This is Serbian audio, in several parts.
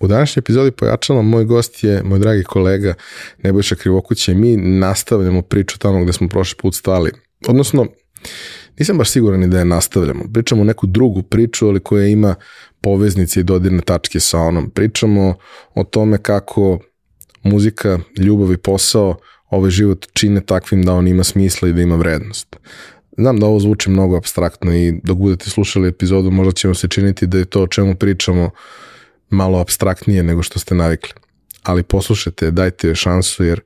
U današnjoj epizodi pojačala moj gost je moj dragi kolega Nebojša Krivokuće. Mi nastavljamo priču tamo gde smo prošli put stali. Odnosno, nisam baš siguran ni da je nastavljamo. Pričamo neku drugu priču, ali koja ima poveznice i dodirne tačke sa onom. Pričamo o tome kako muzika, ljubav i posao ovaj život čine takvim da on ima smisla i da ima vrednost. Znam da ovo zvuči mnogo abstraktno i dok budete slušali epizodu možda će vam se činiti da je to o čemu pričamo malo abstraktnije nego što ste navikli. Ali poslušajte, dajte joj šansu jer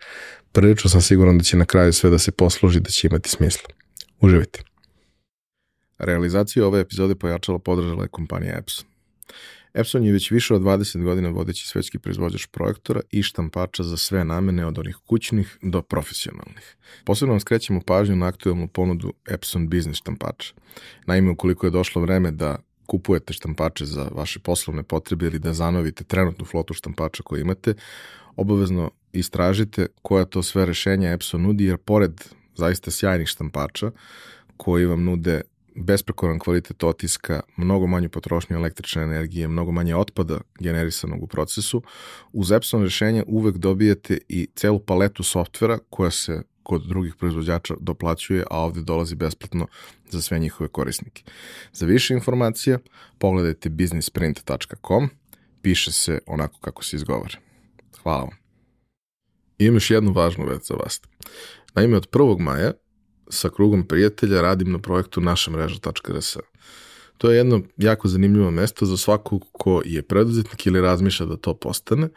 prilično sam siguran da će na kraju sve da se posluži, da će imati smisla. Uživajte. Realizaciju ove epizode pojačala podržala je kompanija Epson. Epson je već više od 20 godina vodeći svetski proizvođač projektora i štampača za sve namene od onih kućnih do profesionalnih. Posebno vam skrećemo pažnju na aktualnu ponudu Epson Business štampača. Naime, ukoliko je došlo vreme da kupujete štampače za vaše poslovne potrebe ili da zanovite trenutnu flotu štampača koju imate, obavezno istražite koja to sve rešenja Epson nudi, jer pored zaista sjajnih štampača koji vam nude besprekoran kvalitet otiska, mnogo manju potrošnju električne energije, mnogo manje otpada generisanog u procesu, uz Epson rešenja uvek dobijete i celu paletu softvera koja se kod drugih proizvođača doplaćuje, a ovde dolazi besplatno za sve njihove korisnike. Za više informacija pogledajte businessprint.com, piše se onako kako se izgovara. Hvala vam. I imam još jednu važnu već za vas. Naime, od 1. maja sa krugom prijatelja radim na projektu naša mreža.rs. To je jedno jako zanimljivo mesto za svakog ko je preduzetnik ili razmišlja da to postane.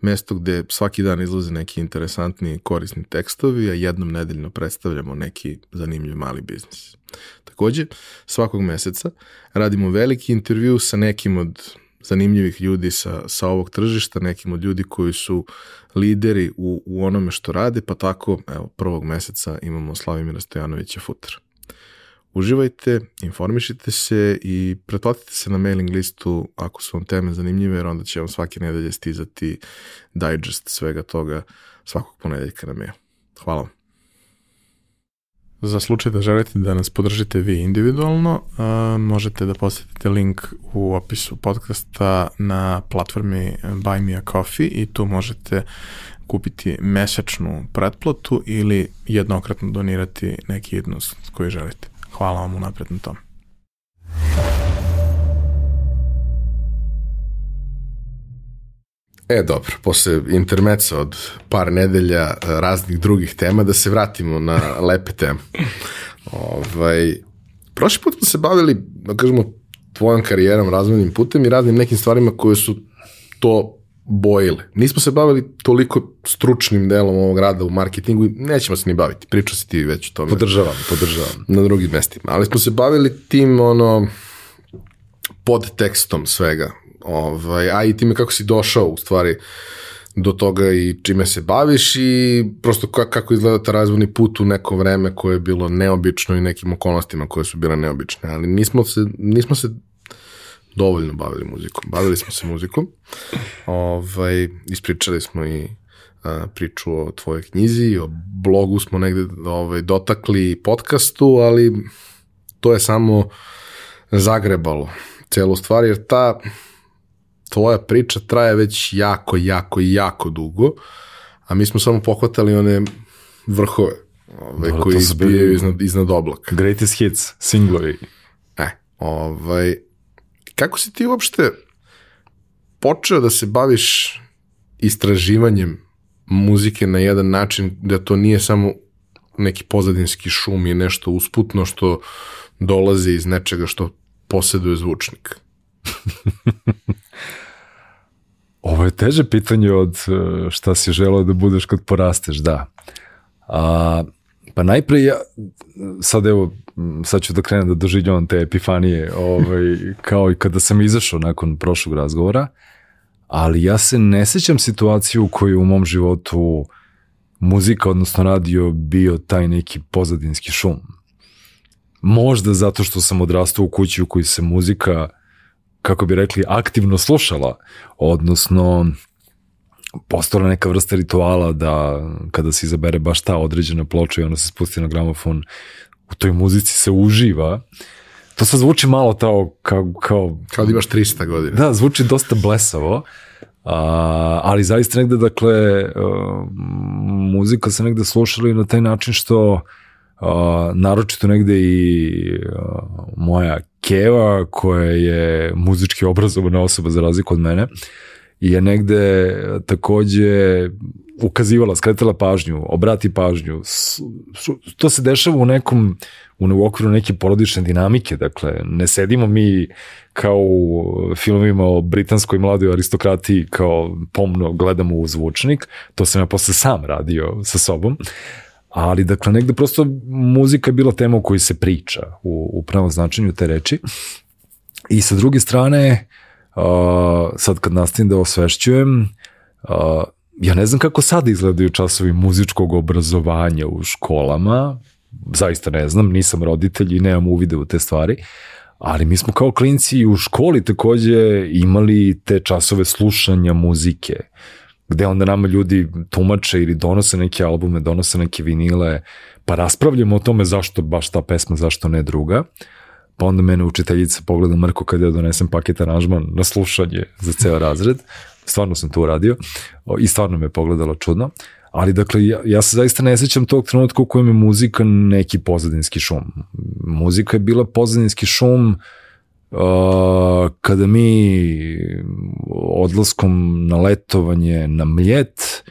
Mesto gde svaki dan izlaze neki interesantni korisni tekstovi, a jednom nedeljno predstavljamo neki zanimljiv mali biznis. Takođe, svakog meseca radimo veliki intervju sa nekim od zanimljivih ljudi sa, sa ovog tržišta, nekim od ljudi koji su lideri u, u onome što rade, pa tako, evo, prvog meseca imamo Slavimira Stojanovića Futra. Uživajte, informišite se i pretplatite se na mailing listu ako su vam teme zanimljive, jer onda će vam svake nedelje stizati digest svega toga svakog ponedeljka na mail. Hvala vam. Za slučaj da želite da nas podržite vi individualno, možete da posetite link u opisu podcasta na platformi Buy Me a Coffee i tu možete kupiti mesečnu pretplatu ili jednokratno donirati neki jednost koji želite. Hvala vam unapred na tom. E, dobro, posle intermeca od par nedelja e, raznih drugih tema, da se vratimo na lepe teme. Ovaj, prošli put smo se bavili, da kažemo, tvojom karijerom, razvojnim putem i raznim nekim stvarima koje su to bojile. Nismo se bavili toliko stručnim delom ovog rada u marketingu i nećemo se ni baviti. Priča se ti već o tome. Podržavam, podržavam. Na drugim mestima. Ali smo se bavili tim, ono, podtekstom svega. Ovaj, a i time kako si došao u stvari do toga i čime se baviš i prosto kako izgleda ta razvojni put u neko vreme koje je bilo neobično i nekim okolnostima koje su bile neobične. Ali nismo se, nismo se dovoljno bavili muzikom. Bavili smo se muzikom. Ovaj, ispričali smo i a, priču o tvojoj knjizi, o blogu smo negde ovaj, dotakli podcastu, ali to je samo zagrebalo celu stvar, jer ta tvoja priča traje već jako, jako, jako dugo, a mi smo samo pohvatali one vrhove ovaj, Dobro, koji izbijaju iznad, iznad oblaka. Greatest hits, singlovi. E, ovaj, kako si ti uopšte počeo da se baviš istraživanjem muzike na jedan način da to nije samo neki pozadinski šum i nešto usputno što dolazi iz nečega što posjeduje zvučnik? Ovo je teže pitanje od e, šta si želeo da budeš kad porasteš, da. A, pa najpre ja, sad evo, sad ću da krenem da doživljavam te epifanije, ovaj, kao i kada sam izašao nakon prošlog razgovora, ali ja se ne sećam situaciju u kojoj u mom životu muzika, odnosno radio, bio taj neki pozadinski šum. Možda zato što sam odrastao u kući u kojoj se muzika kako bi rekli, aktivno slušala, odnosno postala neka vrsta rituala da kada se izabere baš ta određena ploča i ona se spusti na gramofon, u toj muzici se uživa. To sad zvuči malo tao kao... Kao, kao da imaš 300 godina. Da, zvuči dosta blesavo, A, ali zaista negde, dakle, uh, muzika se negde slušala i na taj način što uh, naročito negde i uh, moja Keva, koja je muzički obrazovana osoba za razliku od mene, je negde takođe ukazivala, skretala pažnju, obrati pažnju. To se dešava u nekom, u okviru neke porodične dinamike, dakle, ne sedimo mi kao u filmovima o britanskoj mladoj aristokratiji kao pomno gledamo u zvučnik, to sam ja posle sam radio sa sobom, ali dakle negde prosto muzika je bila tema o kojoj se priča u, u pravom značenju te reči i sa druge strane uh, sad kad nastavim da osvešćujem uh, ja ne znam kako sad izgledaju časovi muzičkog obrazovanja u školama, zaista ne znam, nisam roditelj i nemam uvide u te stvari, ali mi smo kao klinci u školi takođe imali te časove slušanja muzike, gde onda nama ljudi tumače ili donose neke albume, donose neke vinile, pa raspravljamo o tome zašto baš ta pesma, zašto ne druga. Pa onda mene učiteljica pogleda Mrko kada ja donesem paket aranžman na slušanje za ceo razred. Stvarno sam to uradio i stvarno me pogledala čudno. Ali dakle, ja, ja se zaista ne sećam tog trenutka u kojem je muzika neki pozadinski šum. Muzika je bila pozadinski šum uh, kada mi odlaskom na letovanje na Mljet,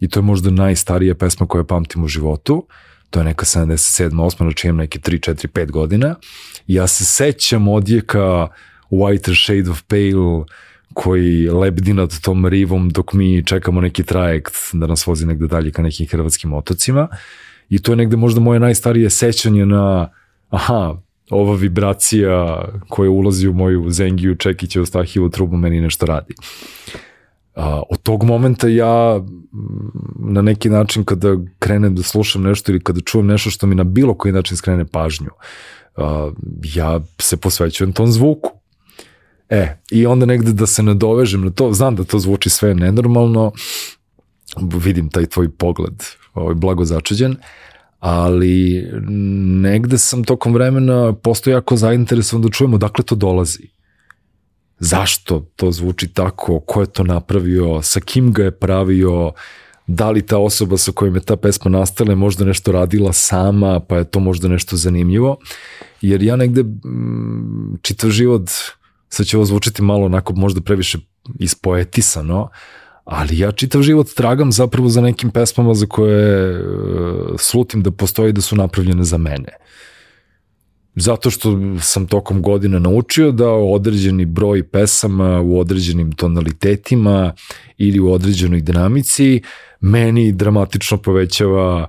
i to je možda najstarija pesma koju pamtim u životu, to je neka 77. 8. znači imam neke 3, 4, 5 godina, ja se sećam odjeka Whiter Shade of Pale, koji lebdi nad tom rivom dok mi čekamo neki trajekt da nas vozi negde dalje ka nekim hrvatskim otocima i to je negde možda moje najstarije sećanje na aha, ova vibracija koja ulazi u moju Zengiju, Čekića, Eustahijevu trubu meni nešto radi. A, od tog momenta ja na neki način kada krenem da slušam nešto ili kada čujem nešto što mi na bilo koji način skrene pažnju, a, ja se posvećujem tom zvuku E, i onda negde da se nadovežem na to, znam da to zvuči sve nenormalno, vidim taj tvoj pogled, ovaj, blago začuđen, ali negde sam tokom vremena postao jako zainteresovan da čujemo dakle to dolazi. Zašto to zvuči tako, ko je to napravio, sa kim ga je pravio, da li ta osoba sa kojom je ta pesma nastala je možda nešto radila sama, pa je to možda nešto zanimljivo. Jer ja negde čitav život sad će ovo zvučiti malo onako možda previše ispoetisano, ali ja čitav život tragam zapravo za nekim pesmama za koje uh, slutim da postoji da su napravljene za mene. Zato što sam tokom godina naučio da određeni broj pesama u određenim tonalitetima ili u određenoj dinamici meni dramatično povećava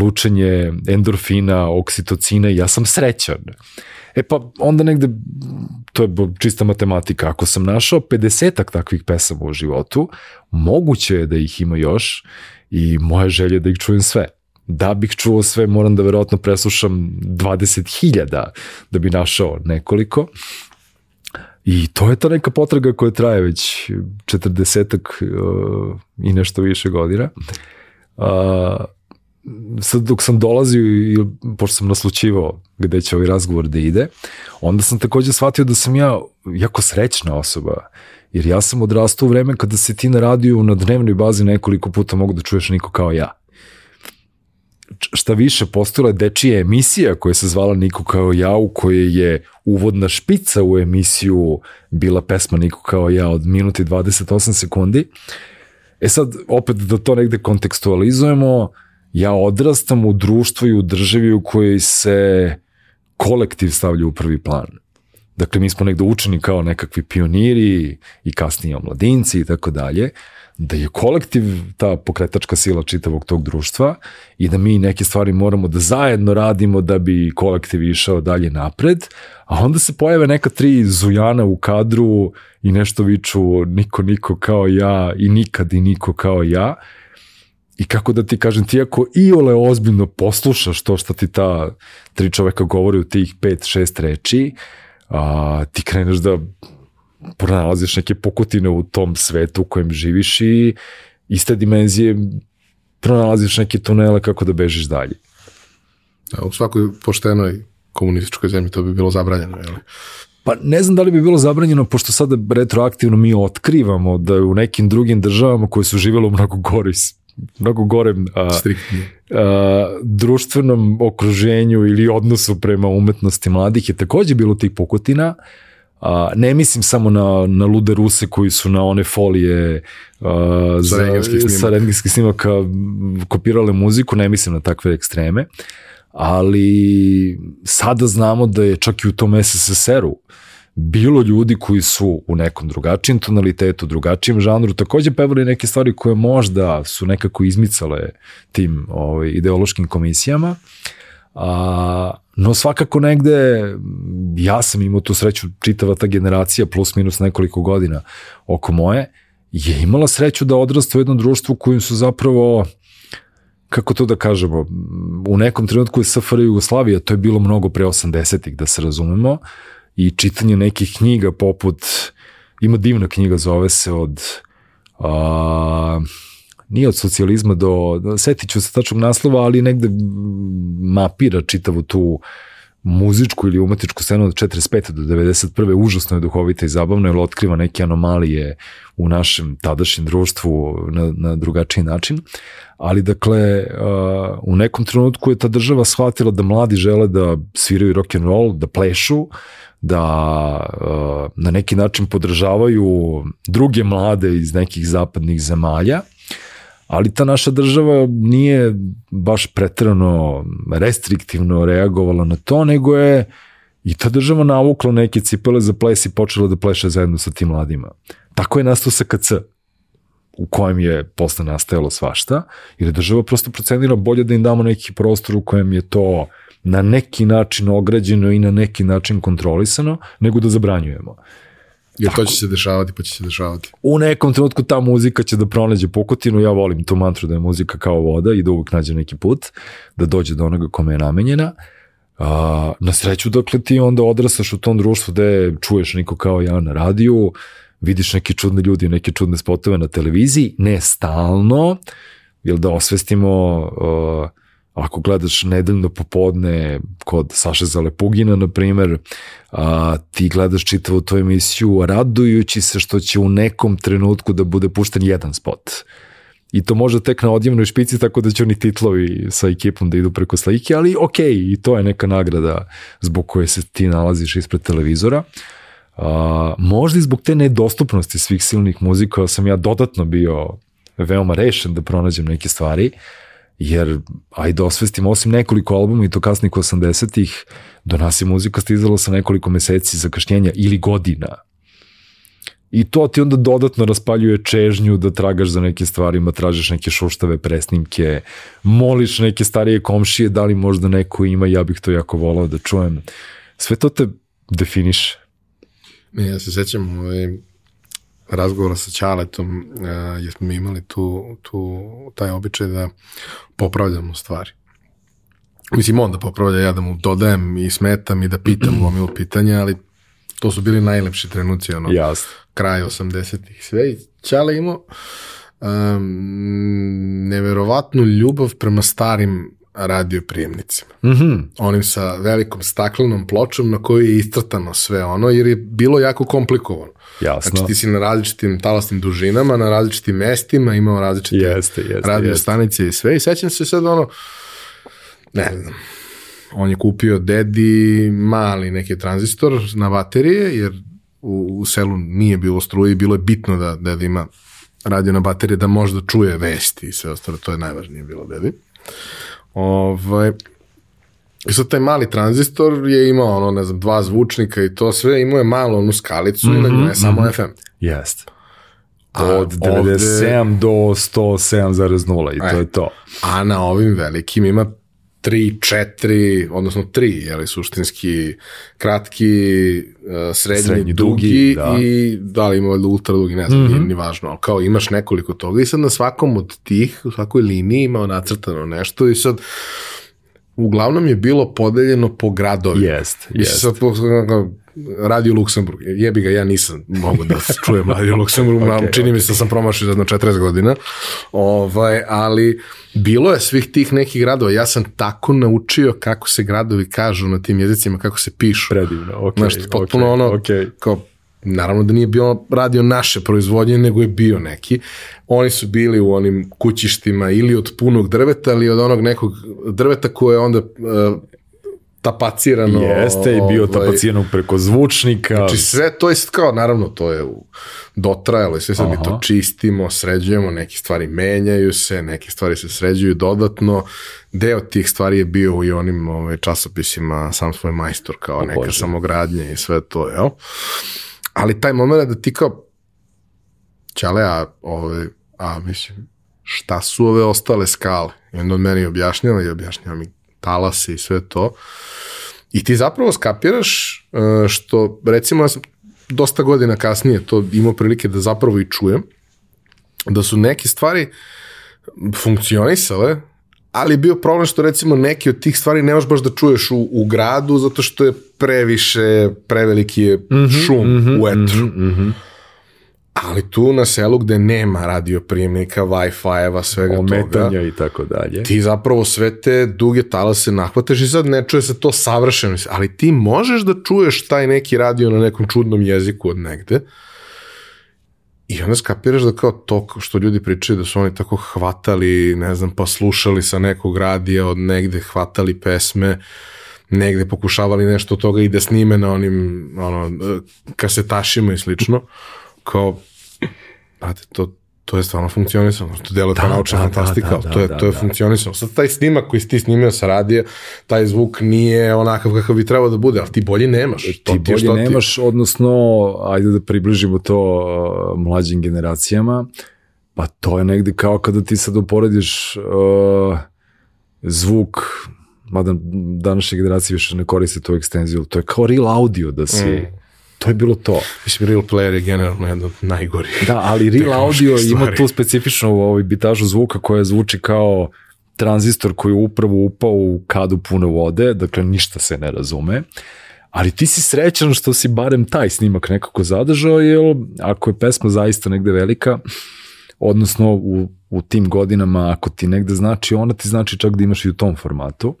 lučenje endorfina, oksitocina i ja sam srećan. E pa onda negde, to je čista matematika, ako sam našao 50 takvih pesama u životu, moguće je da ih ima još i moja želja je da ih čujem sve. Da bih čuo sve, moram da verovatno preslušam 20.000 da bi našao nekoliko. I to je ta neka potraga koja traje već 40 uh, i nešto više godina. Uh, sad dok sam dolazio i pošto sam naslučivao gde će ovaj razgovor da ide, onda sam takođe shvatio da sam ja jako srećna osoba, jer ja sam odrastao u vreme kada se ti na radiju na dnevnoj bazi nekoliko puta mogu da čuješ niko kao ja. Šta više, postojala je dečija emisija koja se zvala Niko kao ja, u kojoj je uvodna špica u emisiju bila pesma Niko kao ja od minuti 28 sekundi. E sad, opet da to negde kontekstualizujemo, uh, ja odrastam u društvu i u državi u kojoj se kolektiv stavlja u prvi plan. Dakle, mi smo negde učeni kao nekakvi pioniri i kasnije omladinci i tako dalje, da je kolektiv ta pokretačka sila čitavog tog društva i da mi neke stvari moramo da zajedno radimo da bi kolektiv išao dalje napred, a onda se pojave neka tri zujana u kadru i nešto viču niko, niko kao ja i nikad i niko kao ja I kako da ti kažem, ti ako i ole ozbiljno poslušaš to što ti ta tri čoveka govori u tih pet, šest reči, a, ti kreneš da pronalaziš neke pokutine u tom svetu u kojem živiš i iste dimenzije pronalaziš neke tunele kako da bežiš dalje. Da, u svakoj poštenoj komunističkoj zemlji to bi bilo zabranjeno, jel? Pa ne znam da li bi bilo zabranjeno, pošto sada retroaktivno mi otkrivamo da u nekim drugim državama koje su živjelo u mnogo gori mnogo gorem a, a, društvenom okruženju ili odnosu prema umetnosti mladih je takođe bilo tih pokotina. A, ne mislim samo na, na lude Ruse koji su na one folije a, sa, rengenskih snimaka kopirale muziku, ne mislim na takve ekstreme, ali sada znamo da je čak i u tom SSSR-u bilo ljudi koji su u nekom drugačijem tonalitetu, drugačijem žanru, takođe pevali neke stvari koje možda su nekako izmicale tim ovaj, ideološkim komisijama, a, no svakako negde ja sam imao tu sreću, čitava ta generacija plus minus nekoliko godina oko moje, je imala sreću da odrasta u jednom društvu kojim su zapravo kako to da kažemo, u nekom trenutku je SFR Jugoslavija, to je bilo mnogo pre 80-ih, da se razumemo, i čitanje nekih knjiga poput, ima divna knjiga, zove se od, a, nije od socijalizma do, setit ću se tačnog naslova, ali negde mapira čitavu tu muzičku ili umetničku scenu od 45. do 91. užasno je duhovita i zabavna, jer otkriva neke anomalije u našem tadašnjem društvu na, na drugačiji način. Ali dakle, u nekom trenutku je ta država shvatila da mladi žele da sviraju rock and roll, da plešu, da uh, na neki način podržavaju druge mlade iz nekih zapadnih zemalja, ali ta naša država nije baš pretrano restriktivno reagovala na to, nego je i ta država navukla neke cipele za ples i počela da pleše zajedno sa tim mladima. Tako je nastao SKC u kojem je posle nastajalo svašta, jer je država prosto procenila bolje da im damo neki prostor u kojem je to na neki način ograđeno i na neki način kontrolisano, nego da zabranjujemo. Jer to će se dešavati, pa će se dešavati. U nekom trenutku ta muzika će da pronađe pukotinu, ja volim tu mantru da je muzika kao voda i da uvek nađe neki put, da dođe do onoga kome je namenjena. A, na sreću, dakle, ti onda odrastaš u tom društvu gde čuješ niko kao ja na radiju, vidiš neke čudne ljudi, neke čudne spotove na televiziji, ne stalno, jer da osvestimo uh, ako gledaš nedeljno popodne kod Saše Zalepugina, na primer, a, ti gledaš čitavu tu emisiju radujući se što će u nekom trenutku da bude pušten jedan spot. I to može tek na odjevnoj špici, tako da će oni titlovi sa ekipom da idu preko slike, ali ok, i to je neka nagrada zbog koje se ti nalaziš ispred televizora. A, možda i zbog te nedostupnosti svih silnih muzika sam ja dodatno bio veoma rešen da pronađem neke stvari. Jer ajde osvestim, osim nekoliko albuma i to kasnih 80-ih, do nas je muzika stizala sa nekoliko meseci zakašnjenja ili godina. I to ti onda dodatno raspaljuje čežnju da tragaš za neke stvarima, tražiš neke šuštave presnimke, moliš neke starije komšije, da li možda neko ima, ja bih to jako volao da čujem. Sve to te definiše. Ne, ja se sećam, ovaj, razgovora sa Ćaletom, uh, jer smo imali tu, tu, taj običaj da popravljamo stvari. Mislim, on da popravlja, ja da mu dodajem i smetam i da pitam gomilu pitanja, ali to su bili najlepši trenuci, ono, Jasno. kraj 80-ih sve. I Ćale imao um, neverovatnu ljubav prema starim radio prijemnicima. Mm -hmm. Onim sa velikom staklenom pločom na kojoj je istrtano sve ono, jer je bilo jako komplikovano. Jasno. Znači ti si na različitim talasnim dužinama, na različitim mestima, imao različite jeste, jeste, radio jeste. stanice i sve. I sećam se sad ono, ne znam, on je kupio dedi mali neki tranzistor na baterije, jer u, u selu nije bilo struje i bilo je bitno da deda ima radio na baterije da možda čuje vesti i sve ostalo, to je najvažnije bilo dedi. Ovaj, I sad taj mali tranzistor je imao ono, ne znam, dva zvučnika i to sve, imao je malo onu skalicu mm -hmm, i na njoj je samo mm -hmm. FM. Jeste. Od 97 ovde... do 107,0 i to e, je to. A na ovim velikim ima 3, 4, odnosno 3, jeli, suštinski kratki, uh, srednji, srednji, dugi, dugi da. i da li ima ultra dugi, ne znam, mm -hmm. ni važno, ali kao imaš nekoliko toga i sad na svakom od tih, u svakoj liniji imao nacrtano nešto i sad uglavnom je bilo podeljeno po gradovima. Jest, jest. sad, po- Radio Luksemburg, jebi ga, ja nisam mogu da čujem Radio Luksemburg, okay, čini mi se da sam promašio za jedno 40 godina, ovaj, ali bilo je svih tih nekih gradova, ja sam tako naučio kako se gradovi kažu na tim jezicima, kako se pišu. Predivno, okej. Znaš, potpuno okej, ono, okej. kao, naravno da nije bilo radio naše proizvodnje, nego je bio neki. Oni su bili u onim kućištima ili od punog drveta, ili od onog nekog drveta koje je onda uh, tapacirano. Jeste i bio ovaj, tapaciranog preko zvučnika. Znači sve to je kao, naravno to je dotrajalo i sve sad mi to Aha. čistimo, sređujemo, neke stvari menjaju se, neke stvari se sređuju dodatno. Deo tih stvari je bio i onim ovaj, časopisima sam svoj majstor kao neka Bože. samogradnja i sve to, jel? Ali taj moment da ti kao Ćale, a, ovaj, a mislim, šta su ove ostale skale? I onda on meni objašnjava i objašnjava mi talase i sve to. I ti zapravo skapiraš e, što, recimo, ja sam dosta godina kasnije to imao prilike da zapravo i čujem, da su neke stvari funkcionisale, ali je bio problem što recimo neki od tih stvari ne možeš baš da čuješ u, u gradu zato što je previše, preveliki je šum u etru. Mhm. Ali tu na selu gde nema radioprijemnika, Wi-Fi-eva, svega toga, Ometanja i tako dalje. ti zapravo sve te duge talase nahvataš i sad ne čuje se to savršeno, ali ti možeš da čuješ taj neki radio na nekom čudnom jeziku od negde i onda skapiraš da kao to što ljudi pričaju da su oni tako hvatali, ne znam, pa slušali sa nekog radija od negde, hvatali pesme, negde pokušavali nešto od toga i da snime na onim ono, kasetašima i slično, kao, brate, to, to je stvarno funkcionisano, to kao Da, naučna da, fantastika, da, da, to je, da, to je da. funkcionisano. Sad taj snimak koji si ti snimio sa radija, taj zvuk nije onakav kakav bi trebao da bude, ali ti bolji nemaš. To ti ti bolje što ti- nemaš, odnosno, ajde da približimo to uh, mlađim generacijama, pa to je negde kao kada ti sad uporediš uh, zvuk, mada današnje generacije više ne koriste tu ekstenziju, to je kao real audio da si, Mm. To je bilo to. Mislim, Real Player je generalno jedno od najgorih. Da, ali real audio ima stvari. tu specifičnu ovaj, bitažu zvuka koja zvuči kao tranzistor koji je upravo upao u kadu pune vode, dakle ništa se ne razume. Ali ti si srećan što si barem taj snimak nekako zadržao, jer ako je pesma zaista negde velika, odnosno u, u tim godinama ako ti negde znači, ona ti znači čak da imaš i u tom formatu.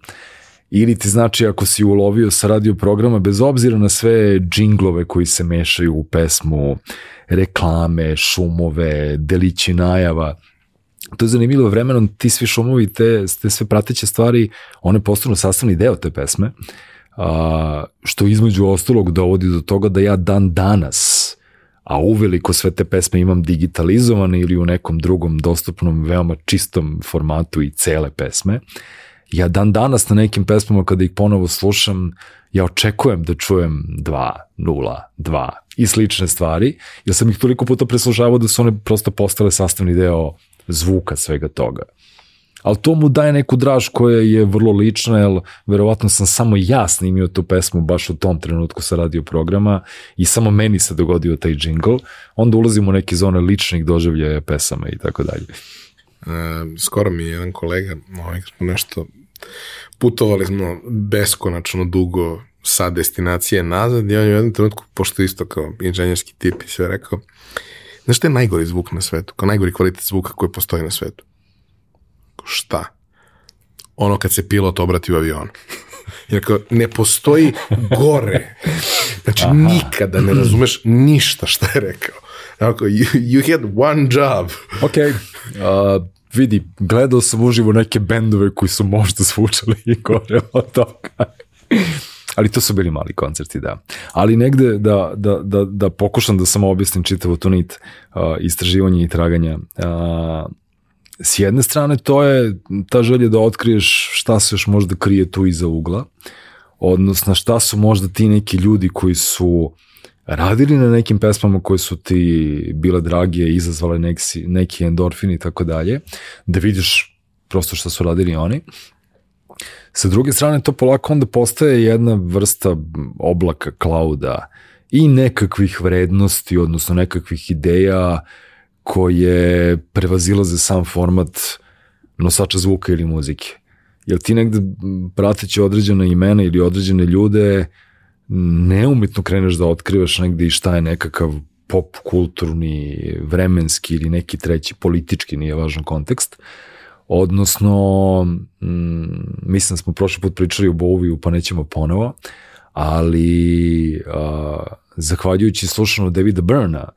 Ili ti znači ako si ulovio sa radio programa, bez obzira na sve džinglove koji se mešaju u pesmu, reklame, šumove, delići najava, to je zanimljivo vremenom, ti svi šumovi, te, te sve prateće stvari, one postanu sastavni deo te pesme, a, što između ostalog dovodi do toga da ja dan danas, a uveliko sve te pesme imam digitalizovane ili u nekom drugom dostupnom, veoma čistom formatu i cele pesme, ja dan danas na nekim pesmama kada ih ponovo slušam, ja očekujem da čujem 2, 0, 2 i slične stvari, jer sam ih toliko puta preslušavao da su one prosto postale sastavni deo zvuka svega toga. Ali to mu daje neku draž koja je vrlo lična, jer verovatno sam samo ja snimio tu pesmu baš u tom trenutku sa radio programa i samo meni se dogodio taj jingle, onda ulazimo u neke zone ličnih doživljaja pesama i tako dalje. E, skoro mi je jedan kolega, ovaj, nešto putovali smo beskonačno dugo sa destinacije nazad i on je u jednom trenutku, pošto isto kao inženjerski tip i sve rekao, znaš šta je najgori zvuk na svetu, kao najgori kvalitet zvuka koji postoji na svetu? Šta? Ono kad se pilot obrati u avionu. Jer kao, ne postoji gore. Znači, Aha. nikada ne razumeš ništa šta je rekao. Ako, you, you had one job. Ok, uh, vidi, gledao sam uživo neke bendove koji su možda zvučali i gore od toga. Ali to su bili mali koncerti, da. Ali negde da, da, da, da pokušam da samo objasnim čitavu tu nit uh, istraživanja i traganja. Uh, s jedne strane to je ta želja da otkriješ šta se još možda krije tu iza ugla, odnosno šta su možda ti neki ljudi koji su radili na nekim pesmama koje su ti bile dragije, izazvale neki, neki endorfin i tako dalje, da vidiš prosto šta su radili oni. Sa druge strane, to polako onda postaje jedna vrsta oblaka, klauda i nekakvih vrednosti, odnosno nekakvih ideja koje prevazilaze sam format nosača zvuka ili muzike. jer ti negde prateći određena imena ili određene ljude neumitno kreneš da otkrivaš negde i šta je nekakav pop kulturni, vremenski ili neki treći politički, nije važan kontekst. Odnosno, mm, mislim da smo prošli put pričali o Boviju, pa nećemo ponovo, ali a, zahvaljujući slušanju Davida Burna,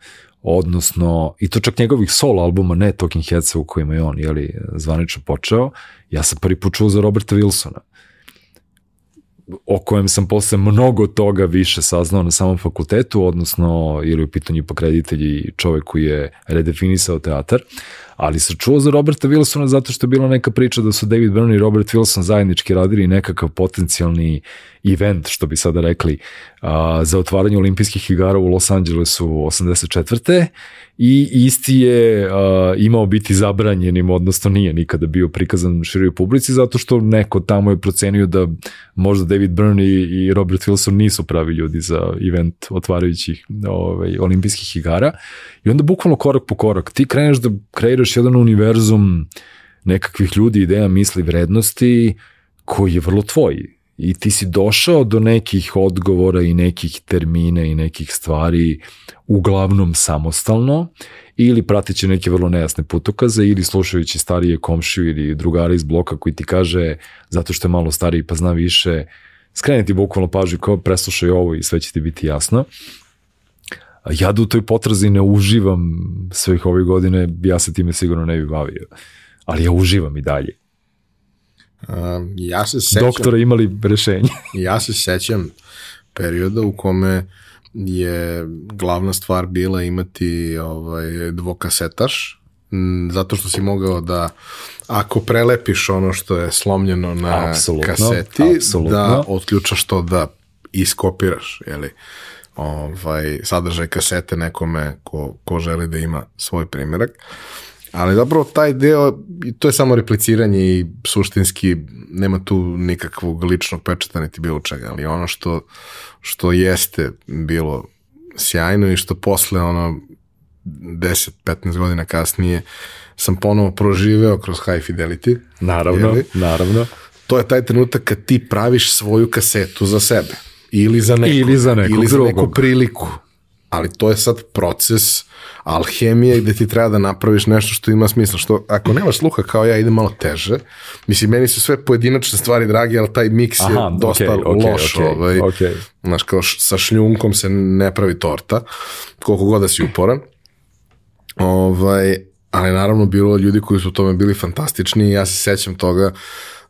odnosno, i to čak njegovih solo albuma, ne Talking Headsa u kojima je on jeli, zvanično počeo, ja sam prvi put čuo za Roberta Wilsona o kojem sam posle mnogo toga više saznao na samom fakultetu, odnosno ili u pitanju ipak reditelji čovek koji je redefinisao teatar, ali sam čuo za Roberta Wilsona zato što je bila neka priča da su David Byrne i Robert Wilson zajednički radili nekakav potencijalni event, što bi sada rekli, a, za otvaranje olimpijskih igara u Los Angelesu 84. I isti je a, imao biti zabranjenim, odnosno nije nikada bio prikazan široj publici, zato što neko tamo je procenio da možda David Byrne i, i Robert Wilson nisu pravi ljudi za event otvarajućih ovaj, olimpijskih igara. I onda bukvalno korak po korak, ti kreneš da kreiraš jedan univerzum nekakvih ljudi, ideja, misli, vrednosti, koji je vrlo tvoj. I ti si došao do nekih odgovora i nekih termina i nekih stvari uglavnom samostalno ili prateći neke vrlo nejasne putokaze ili slušajući starije komšiju ili drugara iz bloka koji ti kaže zato što je malo stariji pa zna više. Skreni ti bukvalno pažnju kao preslušaj ovo i sve će ti biti jasno ja da u toj potrazi ne uživam svih ovih godine, ja se time sigurno ne bi bavio. Ali ja uživam i dalje. Um, ja se sećam... Doktora imali rešenje. ja se sećam perioda u kome je glavna stvar bila imati ovaj dvokasetaš zato što si mogao da ako prelepiš ono što je slomljeno na apsolutno, kaseti apsolutno. da otključaš to da iskopiraš, je li? Ovaj, sadržaj kasete nekome ko, ko želi da ima svoj primjerak. Ali zapravo taj deo, to je samo repliciranje i suštinski nema tu nikakvog ličnog pečata niti bilo čega, ali ono što, što jeste bilo sjajno i što posle ono 10-15 godina kasnije sam ponovo proživeo kroz High Fidelity. Naravno, jeli? naravno. To je taj trenutak kad ti praviš svoju kasetu za sebe. Ili za, neko, ili za, nekog ili za drugog. neku priliku. Ali to je sad proces alhemije gde ti treba da napraviš nešto što ima smisla. Što ako nemaš sluha kao ja, ide malo teže. Mislim, meni su sve pojedinačne stvari dragi, ali taj miks je Aha, dosta okay, okay, loš. Okay, ovaj, okay. Znaš, kao š, sa šljunkom se ne pravi torta, koliko god da si uporan. Ovaj, ali naravno bilo ljudi koji su u tome bili fantastični i ja se sećam toga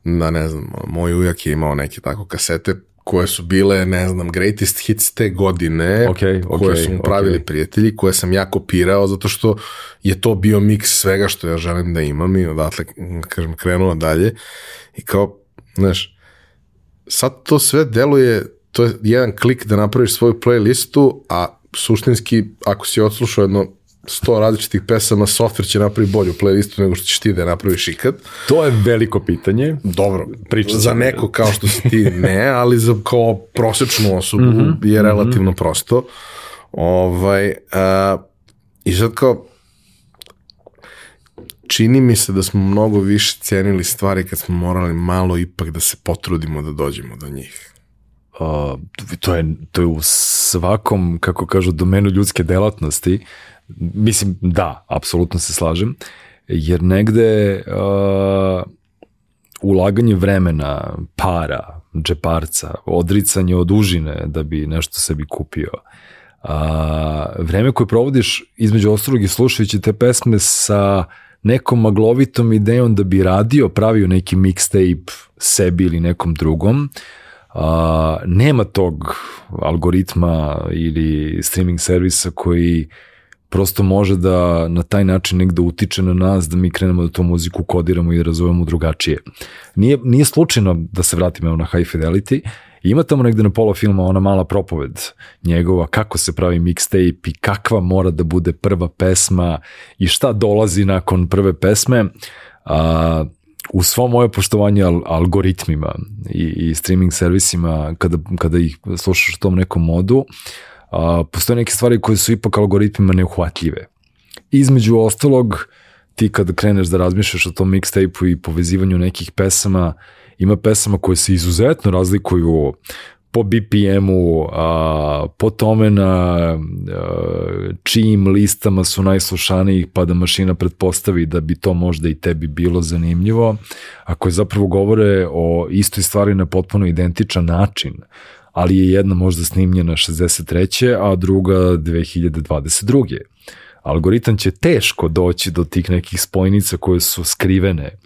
da ne znam, moj ujak je imao neke tako kasete koje su bile, ne znam, greatest hits te godine, okay, okay, koje su mu pravili okay. prijatelji, koje sam ja kopirao, zato što je to bio miks svega što ja želim da imam i odatle, kažem, krenuo dalje. I kao, znaš, sad to sve deluje, to je jedan klik da napraviš svoju playlistu, a suštinski, ako si odslušao jedno 100 različitih pesama, software će napraviti bolju playlistu nego što ćeš ti da napraviš ikad. To je veliko pitanje. Dobro, Pričat za neko kao što si ti ne, ali za kao prosečnu osobu mm -hmm, je relativno mm -hmm. prosto. Ovaj, uh, I sad kao, čini mi se da smo mnogo više cijenili stvari kad smo morali malo ipak da se potrudimo da dođemo do njih. Uh, to, je, to je u svakom, kako kažu, domenu ljudske delatnosti. Uh, Mislim, da, apsolutno se slažem, jer negde uh, ulaganje vremena, para, džeparca, odricanje od užine da bi nešto sebi kupio, a, vreme koje provodiš između ostalog i slušajući te pesme sa nekom maglovitom idejom da bi radio, pravio neki mixtape sebi ili nekom drugom, a, nema tog algoritma ili streaming servisa koji prosto može da na taj način negde utiče na nas da mi krenemo da tu muziku kodiramo i da razumemo drugačije. Nije, nije slučajno da se vratimo na High Fidelity, ima tamo negde na pola filma ona mala propoved njegova kako se pravi mixtape i kakva mora da bude prva pesma i šta dolazi nakon prve pesme. A, u svo moje poštovanje al algoritmima i, i streaming servisima kada, kada ih slušaš u tom nekom modu, uh, a, postoje neke stvari koje su ipak algoritmima neuhvatljive. Između ostalog, ti kad kreneš da razmišljaš o tom mixtape-u i povezivanju nekih pesama, ima pesama koje se izuzetno razlikuju po BPM-u, a, po tome na a, čijim listama su najslušaniji, pa da mašina pretpostavi da bi to možda i tebi bilo zanimljivo, a koje zapravo govore o istoj stvari na potpuno identičan način, ali je jedna možda snimljena 63. a druga 2022. Algoritam će teško doći do tih nekih spojnica koje su skrivene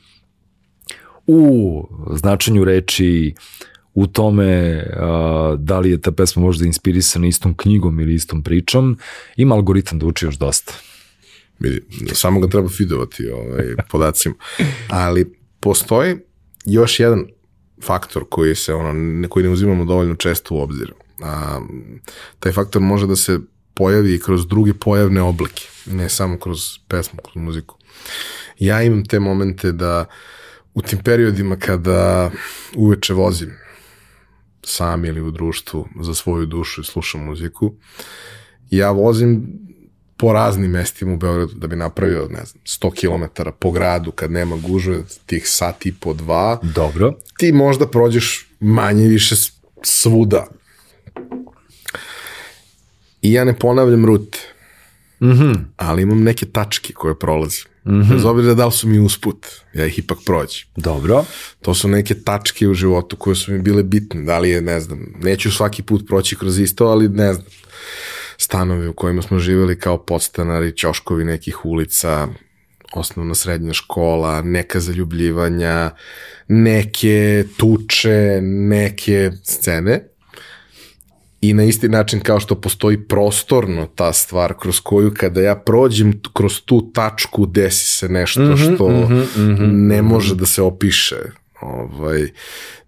u značenju reči, u tome uh, da li je ta pesma možda inspirisana istom knjigom ili istom pričom, ima algoritam da uči još dosta. Vidi, samo ga treba fidovati ovaj, podacima. Ali postoji još jedan faktor koji se ono koji ne uzimamo dovoljno često u obzir. A, taj faktor može da se pojavi i kroz druge pojavne oblike, ne samo kroz pesmu, kroz muziku. Ja imam te momente da u tim periodima kada uveče vozim sam ili u društvu za svoju dušu i slušam muziku, ja vozim po raznim mestima u Beogradu da bi napravio, ne znam, 100 km po gradu kad nema gužve, tih sat i po dva. Dobro. Ti možda prođeš manje više svuda. I ja ne ponavljam rute, Mm -hmm. ali imam neke tačke koje prolazim. Mm -hmm. Bez obzira da li su mi usput, ja ih ipak prođem. Dobro. To su neke tačke u životu koje su mi bile bitne. Da li je, ne znam, neću svaki put proći kroz isto, ali ne znam, stanovi u kojima smo živeli kao podstanari, ćoškovi nekih ulica, osnovna srednja škola, neka zaljubljivanja, neke tuče, neke scene. I na isti način kao što postoji prostorno ta stvar kroz koju kada ja prođem kroz tu tačku desi se nešto mm -hmm, što mm -hmm, mm -hmm, ne može da se opiše ovaj,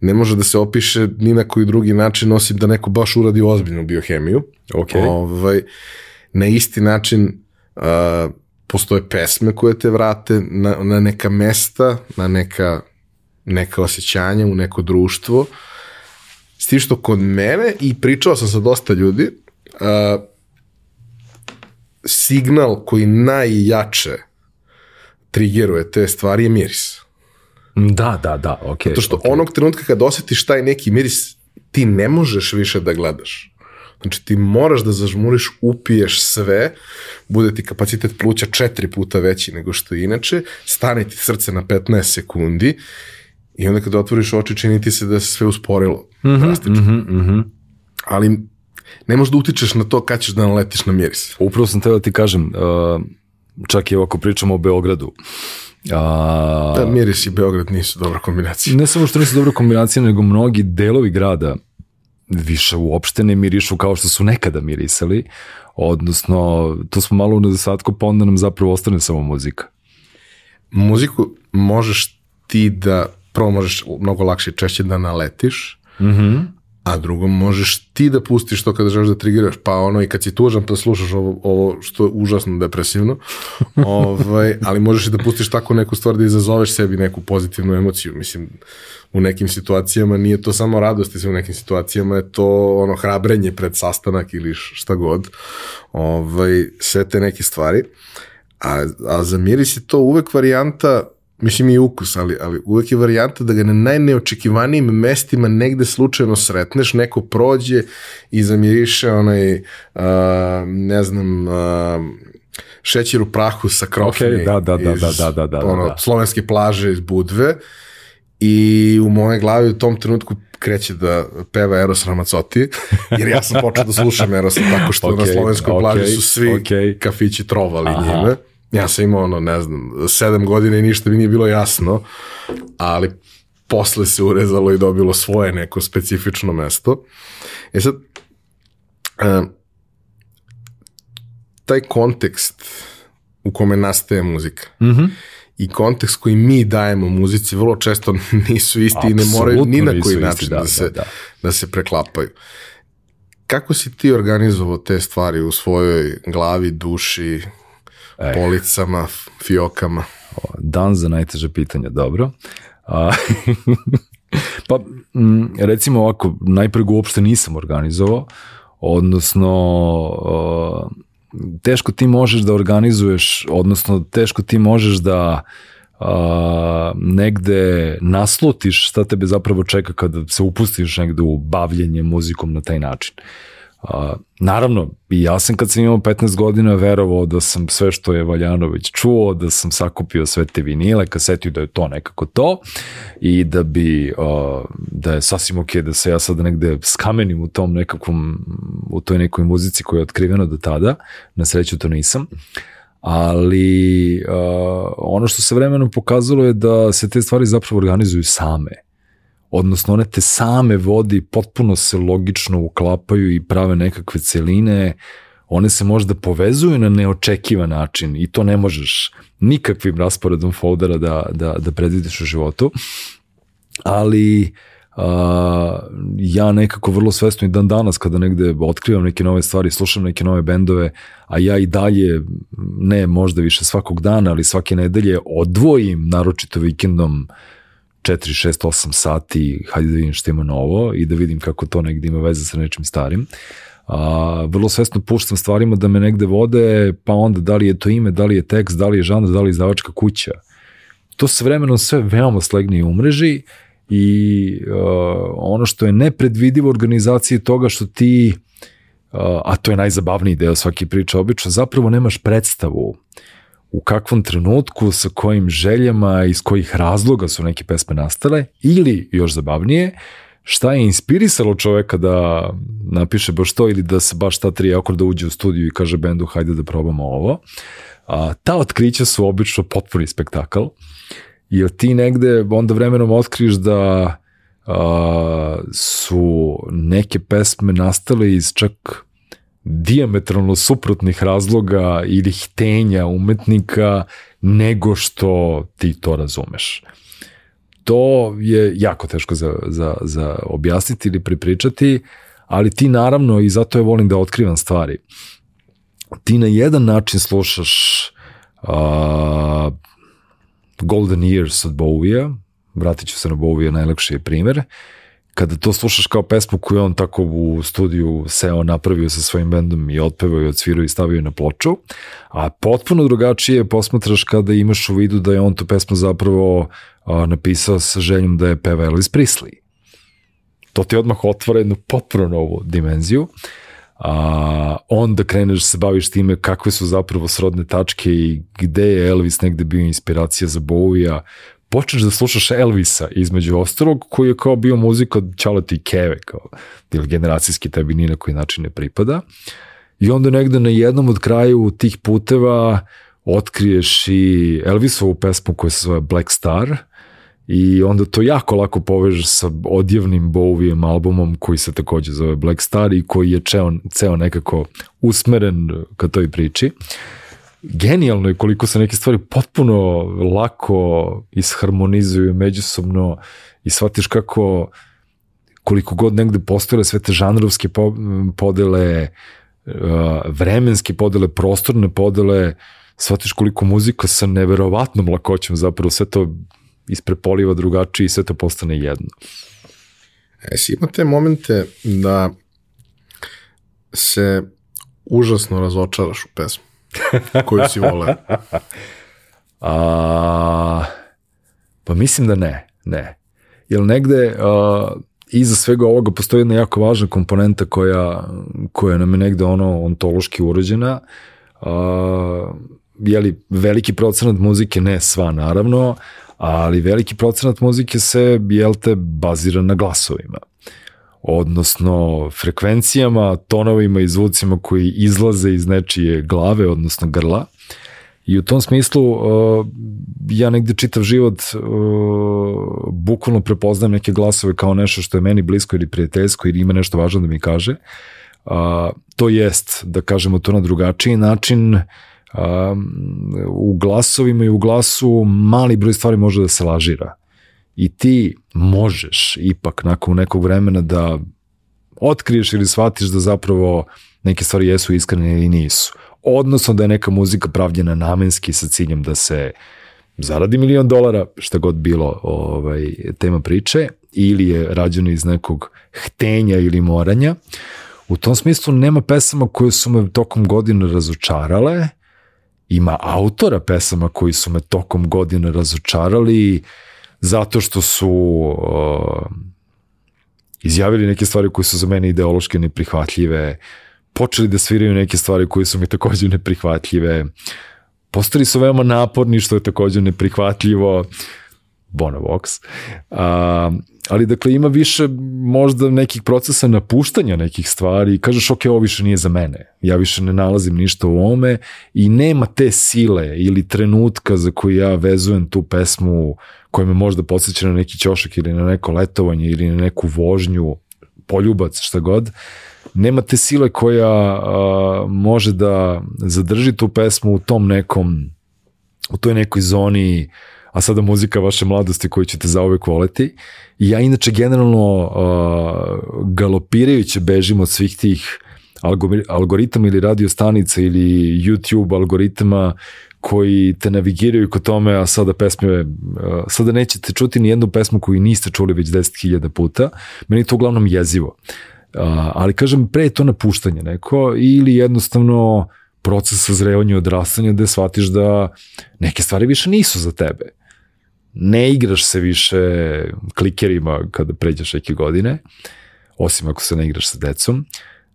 ne može da se opiše ni na koji drugi način osim da neko baš uradi ozbiljnu biohemiju okay. ovaj, na isti način uh, postoje pesme koje te vrate na, na neka mesta na neka neka osjećanja u neko društvo S tim što kod mene, i pričao sam sa dosta ljudi, uh, signal koji najjače trigeruje te stvari je miris. Da, da, da, ok. Zato što okay. onog trenutka kad osjetiš taj neki miris, ti ne možeš više da gledaš. Znači ti moraš da zažmuriš, upiješ sve, bude ti kapacitet pluća četiri puta veći nego što je inače, stane ti srce na 15 sekundi I onda kada otvoriš oči čini ti se da se sve usporilo. Mm -hmm, drastično. Mm -hmm, mm -hmm. Ali ne možeš da utičeš na to kad ćeš da naletiš na miris. Upravo sam teo da ti kažem, čak i ako pričamo o Beogradu, A, da, miris i Beograd nisu dobra kombinacija. Ne samo što nisu dobra kombinacija, nego mnogi delovi grada više uopšte ne mirišu kao što su nekada mirisali, odnosno to smo malo u nedostatku, pa onda nam zapravo ostane samo muzika. Muziku možeš ti da prvo možeš mnogo lakše češće da naletiš, mm -hmm. A drugo možeš ti da pustiš to kada želiš da trigiraš, pa ono i kad si tužan pa slušaš ovo, ovo što je užasno depresivno, ovaj, ali možeš i da pustiš tako neku stvar da izazoveš sebi neku pozitivnu emociju, mislim, u nekim situacijama nije to samo radost, u nekim situacijama je to ono hrabrenje pred sastanak ili šta god, ovaj, sve te neke stvari, a, a za miris je to uvek varijanta mislim i ukus, ali, ali uvek je varijanta da ga na najneočekivanijim mestima negde slučajno sretneš, neko prođe i zamiriše onaj, uh, ne znam, uh, šećer u prahu sa krofne okay, da, da, da, iz, da, da, da, da, ono, da. slovenske plaže iz Budve i u moje glavi u tom trenutku kreće da peva Eros Ramazzotti, jer ja sam počeo da slušam Erosa tako što okay, na slovenskoj okay, plaži su svi okay. kafići trovali Aha. njime. Ja sam imao, ono, ne znam, sedam godina i ništa mi nije bilo jasno, ali posle se urezalo i dobilo svoje neko specifično mesto. E sad, taj kontekst u kome nastaje muzika mm -hmm. i kontekst koji mi dajemo muzici vrlo često nisu isti Absolutno i ne moraju ni na koji način isti, da, da, se, da, da. da se preklapaju. Kako si ti organizovao te stvari u svojoj glavi, duši, E. Policama, fiokama. Dan za najteže pitanja, dobro. A, pa, m, recimo ovako, najpre ga uopšte nisam organizovao, odnosno teško ti možeš da organizuješ, odnosno teško ti možeš da a, negde naslutiš šta tebe zapravo čeka kada se upustiš negde u bavljenje muzikom na taj način. A, naravno, i ja sam kad sam imao 15 godina verovao da sam sve što je Valjanović čuo, da sam sakupio sve te vinile, kasetio da je to nekako to i da bi, a, da je sasvim ok da se ja sad negde skamenim u tom nekakvom, u toj nekoj muzici koja je otkrivena do tada, na sreću to nisam. Ali uh, ono što se vremenom pokazalo je da se te stvari zapravo organizuju same odnosno one te same vodi, potpuno se logično uklapaju i prave nekakve celine, one se možda povezuju na neočekivan način i to ne možeš nikakvim rasporedom foldera da, da, da predvidiš u životu, ali uh, ja nekako vrlo svesno i dan danas kada negde otkrivam neke nove stvari, slušam neke nove bendove, a ja i dalje, ne možda više svakog dana, ali svake nedelje odvojim, naročito vikendom, uh, 4, 6, 8 sati, hajde da vidim što ima novo i da vidim kako to negde ima veze sa nečim starim. A, vrlo svesno puštam stvarima da me negde vode, pa onda da li je to ime, da li je tekst, da li je žanr, da li je izdavačka kuća. To se vremenom sve veoma slegne u mreži i uh, ono što je nepredvidivo organizacije toga što ti, uh, a to je najzabavniji deo svake priče obično, zapravo nemaš predstavu u kakvom trenutku, sa kojim željama, iz kojih razloga su neke pesme nastale, ili, još zabavnije, šta je inspirisalo čoveka da napiše baš to ili da se baš ta tri akorda uđe u studiju i kaže bendu hajde da probamo ovo. A, ta otkrića su obično potpuni spektakl, jer ti negde onda vremenom otkriš da a, su neke pesme nastale iz čak diametralno suprotnih razloga ili htenja umetnika nego što ti to razumeš. To je jako teško za, za, za objasniti ili pripričati, ali ti naravno, i zato je volim da otkrivam stvari, ti na jedan način slušaš uh, Golden Years od Bowie-a, vratit ću se na Bowie, najlakši je primer, kada to slušaš kao pesmu koju on tako u studiju seo napravio sa svojim bendom i otpevao i odsvirao i stavio na ploču, a potpuno drugačije posmatraš kada imaš u vidu da je on tu pesmu zapravo a, napisao sa željom da je peva Elvis Presley. To ti odmah otvara jednu potpuno novu dimenziju, a onda kreneš da se baviš time kakve su zapravo srodne tačke i gde je Elvis negde bio inspiracija za Bowie-a, počneš da slušaš Elvisa između ostalog, koji je kao bio muzika Čalati i Keve, kao, ili generacijski tebi ni na koji način ne pripada. I onda negde na jednom od kraju tih puteva otkriješ i Elvisovu pesmu koja se zove Black Star i onda to jako lako povežeš sa odjevnim Bowijem albumom koji se takođe zove Black Star i koji je ceo, ceo nekako usmeren ka toj priči. Uh, genijalno je koliko se neke stvari potpuno lako isharmonizuju međusobno i shvatiš kako koliko god negde postojale sve te žanrovske podele, uh, vremenske podele, prostorne podele, shvatiš koliko muzika sa neverovatnom lakoćom zapravo sve to isprepoliva drugačije i sve to postane jedno. E, si ima te momente da se užasno razočaraš u pesmu koju si vole? A, pa mislim da ne, ne. Jer negde a, iza svega ovoga postoji jedna jako važna komponenta koja, koja nam je negde ono ontološki urođena. A, jeli, veliki procenat muzike, ne sva naravno, ali veliki procenat muzike se, jel te, bazira na glasovima odnosno frekvencijama, tonovima i zvucima koji izlaze iz nečije glave, odnosno grla. I u tom smislu uh, ja negde čitav život uh, bukvalno prepoznam neke glasove kao nešto što je meni blisko ili prijateljsko ili ima nešto važno da mi kaže. Uh, to jest, da kažemo to na drugačiji način, uh, u glasovima i u glasu mali broj stvari može da se lažira i ti možeš ipak nakon nekog vremena da otkriješ ili shvatiš da zapravo neke stvari jesu iskrene ili nisu. Odnosno da je neka muzika pravljena namenski sa ciljem da se zaradi milion dolara, šta god bilo ovaj, tema priče, ili je rađeno iz nekog htenja ili moranja. U tom smislu nema pesama koje su me tokom godina razočarale ima autora pesama koji su me tokom godina razočarali zato što su uh, izjavili neke stvari koje su za mene ideološke neprihvatljive, počeli da sviraju neke stvari koje su mi takođe neprihvatljive, postali su veoma naporni što je takođe neprihvatljivo, Bono Vox. A, ali dakle ima više možda nekih procesa napuštanja nekih stvari i kažeš ok, ovo više nije za mene. Ja više ne nalazim ništa u ome i nema te sile ili trenutka za koju ja vezujem tu pesmu koja me možda podsjeća na neki ćošak ili na neko letovanje ili na neku vožnju, poljubac, šta god. Nema te sile koja a, može da zadrži tu pesmu u tom nekom u toj nekoj zoni a sada muzika vaše mladosti koju ćete zauvek voleti. I ja inače generalno uh, galopirajuće bežim od svih tih algoritama ili radio stanica ili YouTube algoritama koji te navigiraju kod tome, a sada pesme, sada nećete čuti ni jednu pesmu koju niste čuli već 10.000 puta. Meni to uglavnom jezivo. Ali kažem, pre je to napuštanje neko ili jednostavno proces sazrevanja i odrastanja gde shvatiš da neke stvari više nisu za tebe ne igraš se više klikerima kada pređeš neke godine, osim ako se ne igraš sa decom,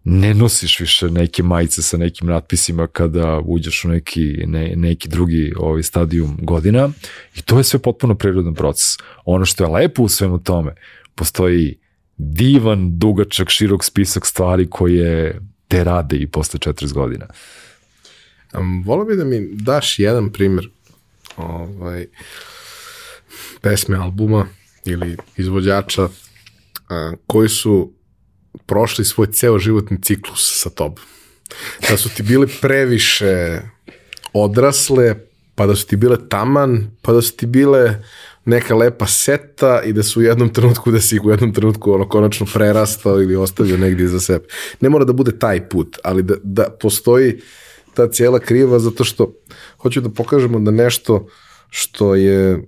ne nosiš više neke majice sa nekim natpisima kada uđeš u neki, ne, neki drugi ovaj stadijum godina i to je sve potpuno prirodan proces. Ono što je lepo u svemu tome, postoji divan, dugačak, širok spisak stvari koje te rade i posle 40 godina. Um, volio bi da mi daš jedan primjer ovaj, pesme, albuma ili izvođača a, koji su prošli svoj ceo životni ciklus sa tobom. Da su ti bile previše odrasle, pa da su ti bile taman, pa da su ti bile neka lepa seta i da su u jednom trenutku, da si u jednom trenutku ono konačno prerastao ili ostavio negdje za sebe. Ne mora da bude taj put, ali da, da postoji ta cijela kriva zato što hoću da pokažemo da nešto što je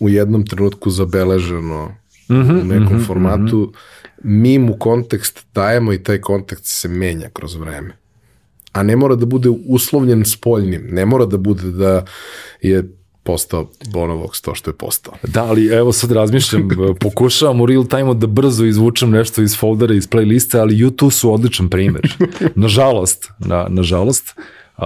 u jednom trenutku zabeleženo mm -hmm, u nekom mm -hmm, formatu, mm -hmm. Mi mu kontekst dajemo i taj kontekst se menja kroz vreme. A ne mora da bude uslovljen spoljnim, ne mora da bude da je postao Bonovox to što je postao. Da, ali evo sad razmišljam, pokušavam u real time da brzo izvučem nešto iz foldera, iz playliste, ali YouTube su odličan primer. Nažalost, na, nažalost, uh,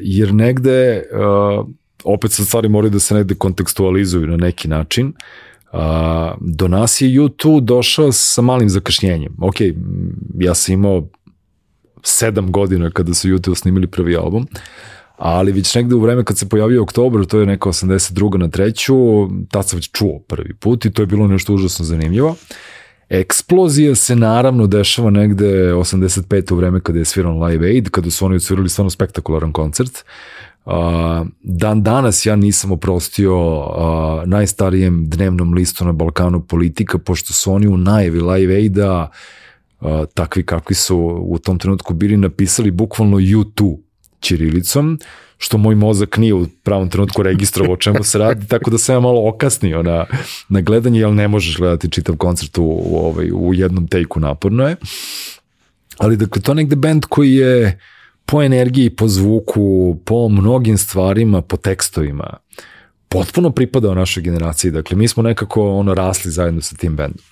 jer negde uh, opet sad stvari moraju da se negde kontekstualizuju na neki način. A, do nas je YouTube došao sa malim zakašnjenjem. Ok, ja sam imao sedam godina kada su YouTube snimili prvi album, ali već negde u vreme kad se pojavio oktober, to je neka 82. na treću, tad sam već čuo prvi put i to je bilo nešto užasno zanimljivo. Eksplozija se naravno dešava negde 85. u vreme kada je sviran Live Aid, kada su oni odsvirali stvarno spektakularan koncert. Uh, dan danas ja nisam oprostio uh, najstarijem dnevnom listu na Balkanu politika, pošto su oni u najavi Live Aida uh, takvi kakvi su u tom trenutku bili napisali bukvalno YouTube ćirilicom, što moj mozak nije u pravom trenutku registrovao o čemu se radi, tako da sam ja malo okasnio na, na gledanje, jer ne možeš gledati čitav koncert u, u, ovaj, u jednom tejku, naporno je. Ali dakle, to negde band koji je uh, po energiji, po zvuku, po mnogim stvarima, po tekstovima, potpuno pripadao našoj generaciji. Dakle, mi smo nekako ono rasli zajedno sa tim bendom.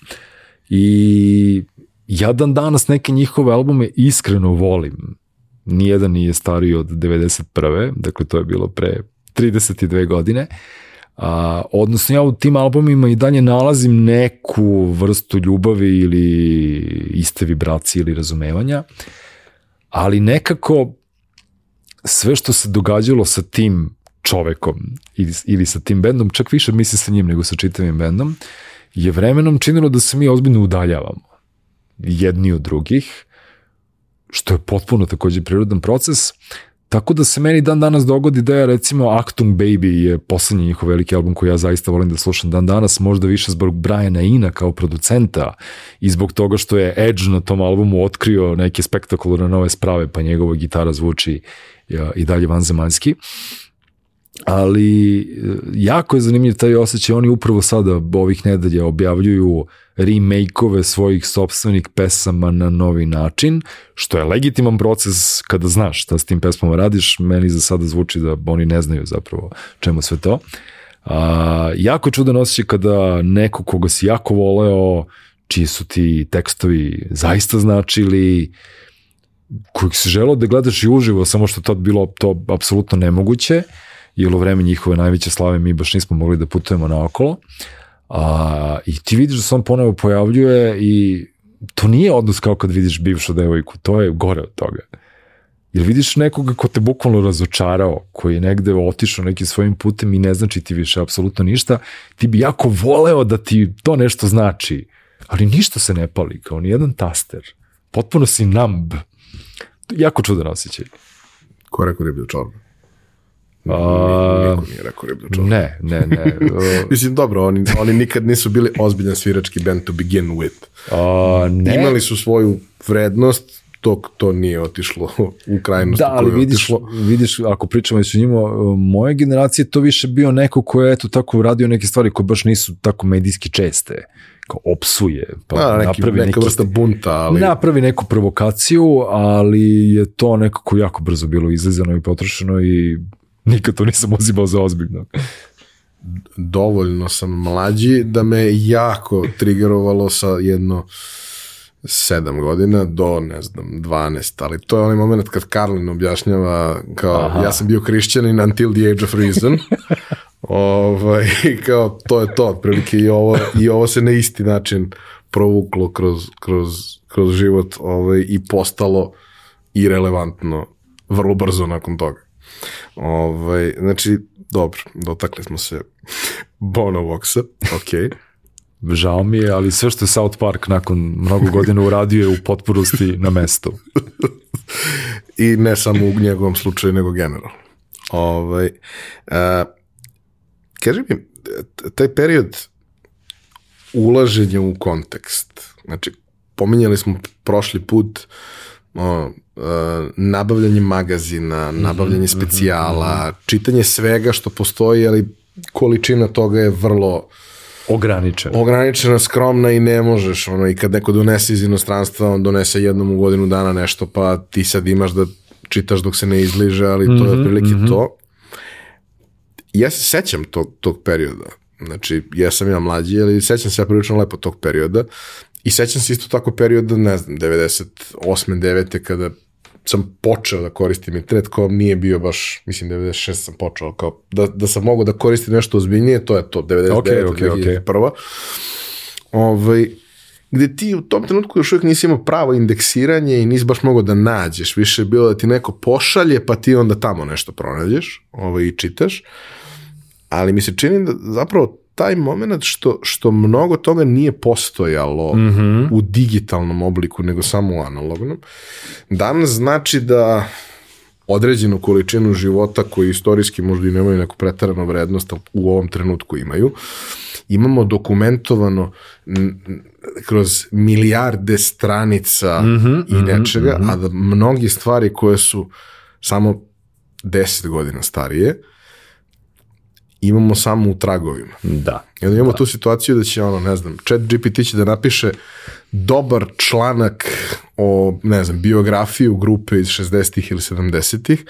I ja dan danas neke njihove albume iskreno volim. Nijedan nije stariji od 91. Dakle, to je bilo pre 32 godine. A, odnosno ja u tim albumima i dalje nalazim neku vrstu ljubavi ili iste vibracije ili razumevanja. Uh, ali nekako sve što se događalo sa tim čovekom ili, ili sa tim bendom, čak više misli sa njim nego sa čitavim bendom, je vremenom činilo da se mi ozbiljno udaljavamo jedni od drugih, što je potpuno takođe prirodan proces, Tako da se meni dan danas dogodi da je recimo Actung Baby je poslednji njihov veliki album koji ja zaista volim da slušam dan danas, možda više zbog Briana Ina kao producenta i zbog toga što je Edge na tom albumu otkrio neke spektakularne nove sprave, pa njegova gitara zvuči i dalje vanzemaljski. Ali e, jako je zanimljiv taj osjećaj, oni upravo sada ovih nedelja objavljuju remake-ove svojih sobstvenih pesama na novi način, što je legitiman proces kada znaš šta s tim pesmama radiš, meni za sada zvuči da oni ne znaju zapravo čemu sve to. A, jako čudan osjećaj kada neko koga si jako voleo, čiji su ti tekstovi zaista značili, kojeg si želeo da gledaš i uživo, samo što tad bilo to apsolutno nemoguće, jer u vreme njihove najveće slave mi baš nismo mogli da putujemo naokolo. A, I ti vidiš da se on ponovo pojavljuje i to nije odnos kao kad vidiš bivšu devojku, to je gore od toga. Jer vidiš nekoga ko te bukvalno razočarao, koji je negde otišao nekim svojim putem i ne znači ti više apsolutno ništa, ti bi jako voleo da ti to nešto znači, ali ništa se ne pali, kao ni jedan taster. Potpuno si numb. Jako čudan osjećaj. Ko rekao riblju čorbu? A, Niko nije rekao riblju čorbu. ne, ne, ne. Mislim, dobro, oni, oni nikad nisu bili ozbiljan svirački band to begin with. A, ne. Imali su svoju vrednost, dok to nije otišlo u krajnost Da, ali vidiš, otišlo. vidiš, ako pričamo i su njima, moje generacije to više bio neko ko je eto tako radio neke stvari koje baš nisu tako medijski česte, kao opsuje, pa Da, neki, napravi neka neki, vrsta bunta, ali napravi neku provokaciju, ali je to nekako jako brzo bilo izlizano i potrošeno i nikad to nisam uzimao za ozbiljno. dovoljno sam mlađi da me jako trigerovalo sa jedno sedam godina do, ne znam, 12, ali to je onaj moment kad Karlin objašnjava kao, Aha. ja sam bio hrišćanin until the age of reason, ovaj, kao, to je to, otprilike i ovo, i ovo se na isti način provuklo kroz, kroz, kroz život ovaj, i postalo irelevantno vrlo brzo nakon toga. Ovaj, znači, dobro, dotakli smo se Bono Voxa, ok. Žao mi je, ali sve što je South Park nakon mnogo godina uradio je u potpunosti na mestu. I ne samo u njegovom slučaju, nego generalno. Ovaj, a, kaži mi, taj period ulaženja u kontekst, znači, pominjali smo prošli put o, a, nabavljanje magazina, nabavljanje specijala, čitanje svega što postoji, ali količina toga je vrlo Ograničen. ograničena, skromna i ne možeš, ono, i kad neko donese iz inostranstva, on donese jednom u godinu dana nešto, pa ti sad imaš da čitaš dok se ne izliže, ali to je otprilike to. Ja se sećam tog, tog perioda, znači, ja sam ja mlađi, ali sećam se ja prilično lepo tog perioda i sećam se isto tako perioda, ne znam, 98. 9. kada sam počeo da koristim internet, kao nije bio baš, mislim 96 sam počeo, kao da, da sam mogao da koristim nešto ozbiljnije, to je to, 99. Ok, ok, ok. 2001. Ovaj, gde ti u tom trenutku još uvijek nisi imao pravo indeksiranje i nisi baš mogao da nađeš, više je bilo da ti neko pošalje, pa ti onda tamo nešto pronađeš ovaj, i čitaš, ali mi se čini da zapravo taj moment što, što mnogo toga nije postojalo u digitalnom obliku, nego samo u analognom, danas znači da određenu količinu života koji istorijski možda i nemaju neku pretaranu vrednost, ali u ovom trenutku imaju, imamo dokumentovano kroz milijarde stranica i nečega, a da mnogi stvari koje su samo 10 godina starije, imamo samo u tragovima. Da. I onda imamo tu situaciju da će, ono, ne znam, chat GPT će da napiše dobar članak o, ne znam, biografiju grupe iz 60-ih ili 70-ih,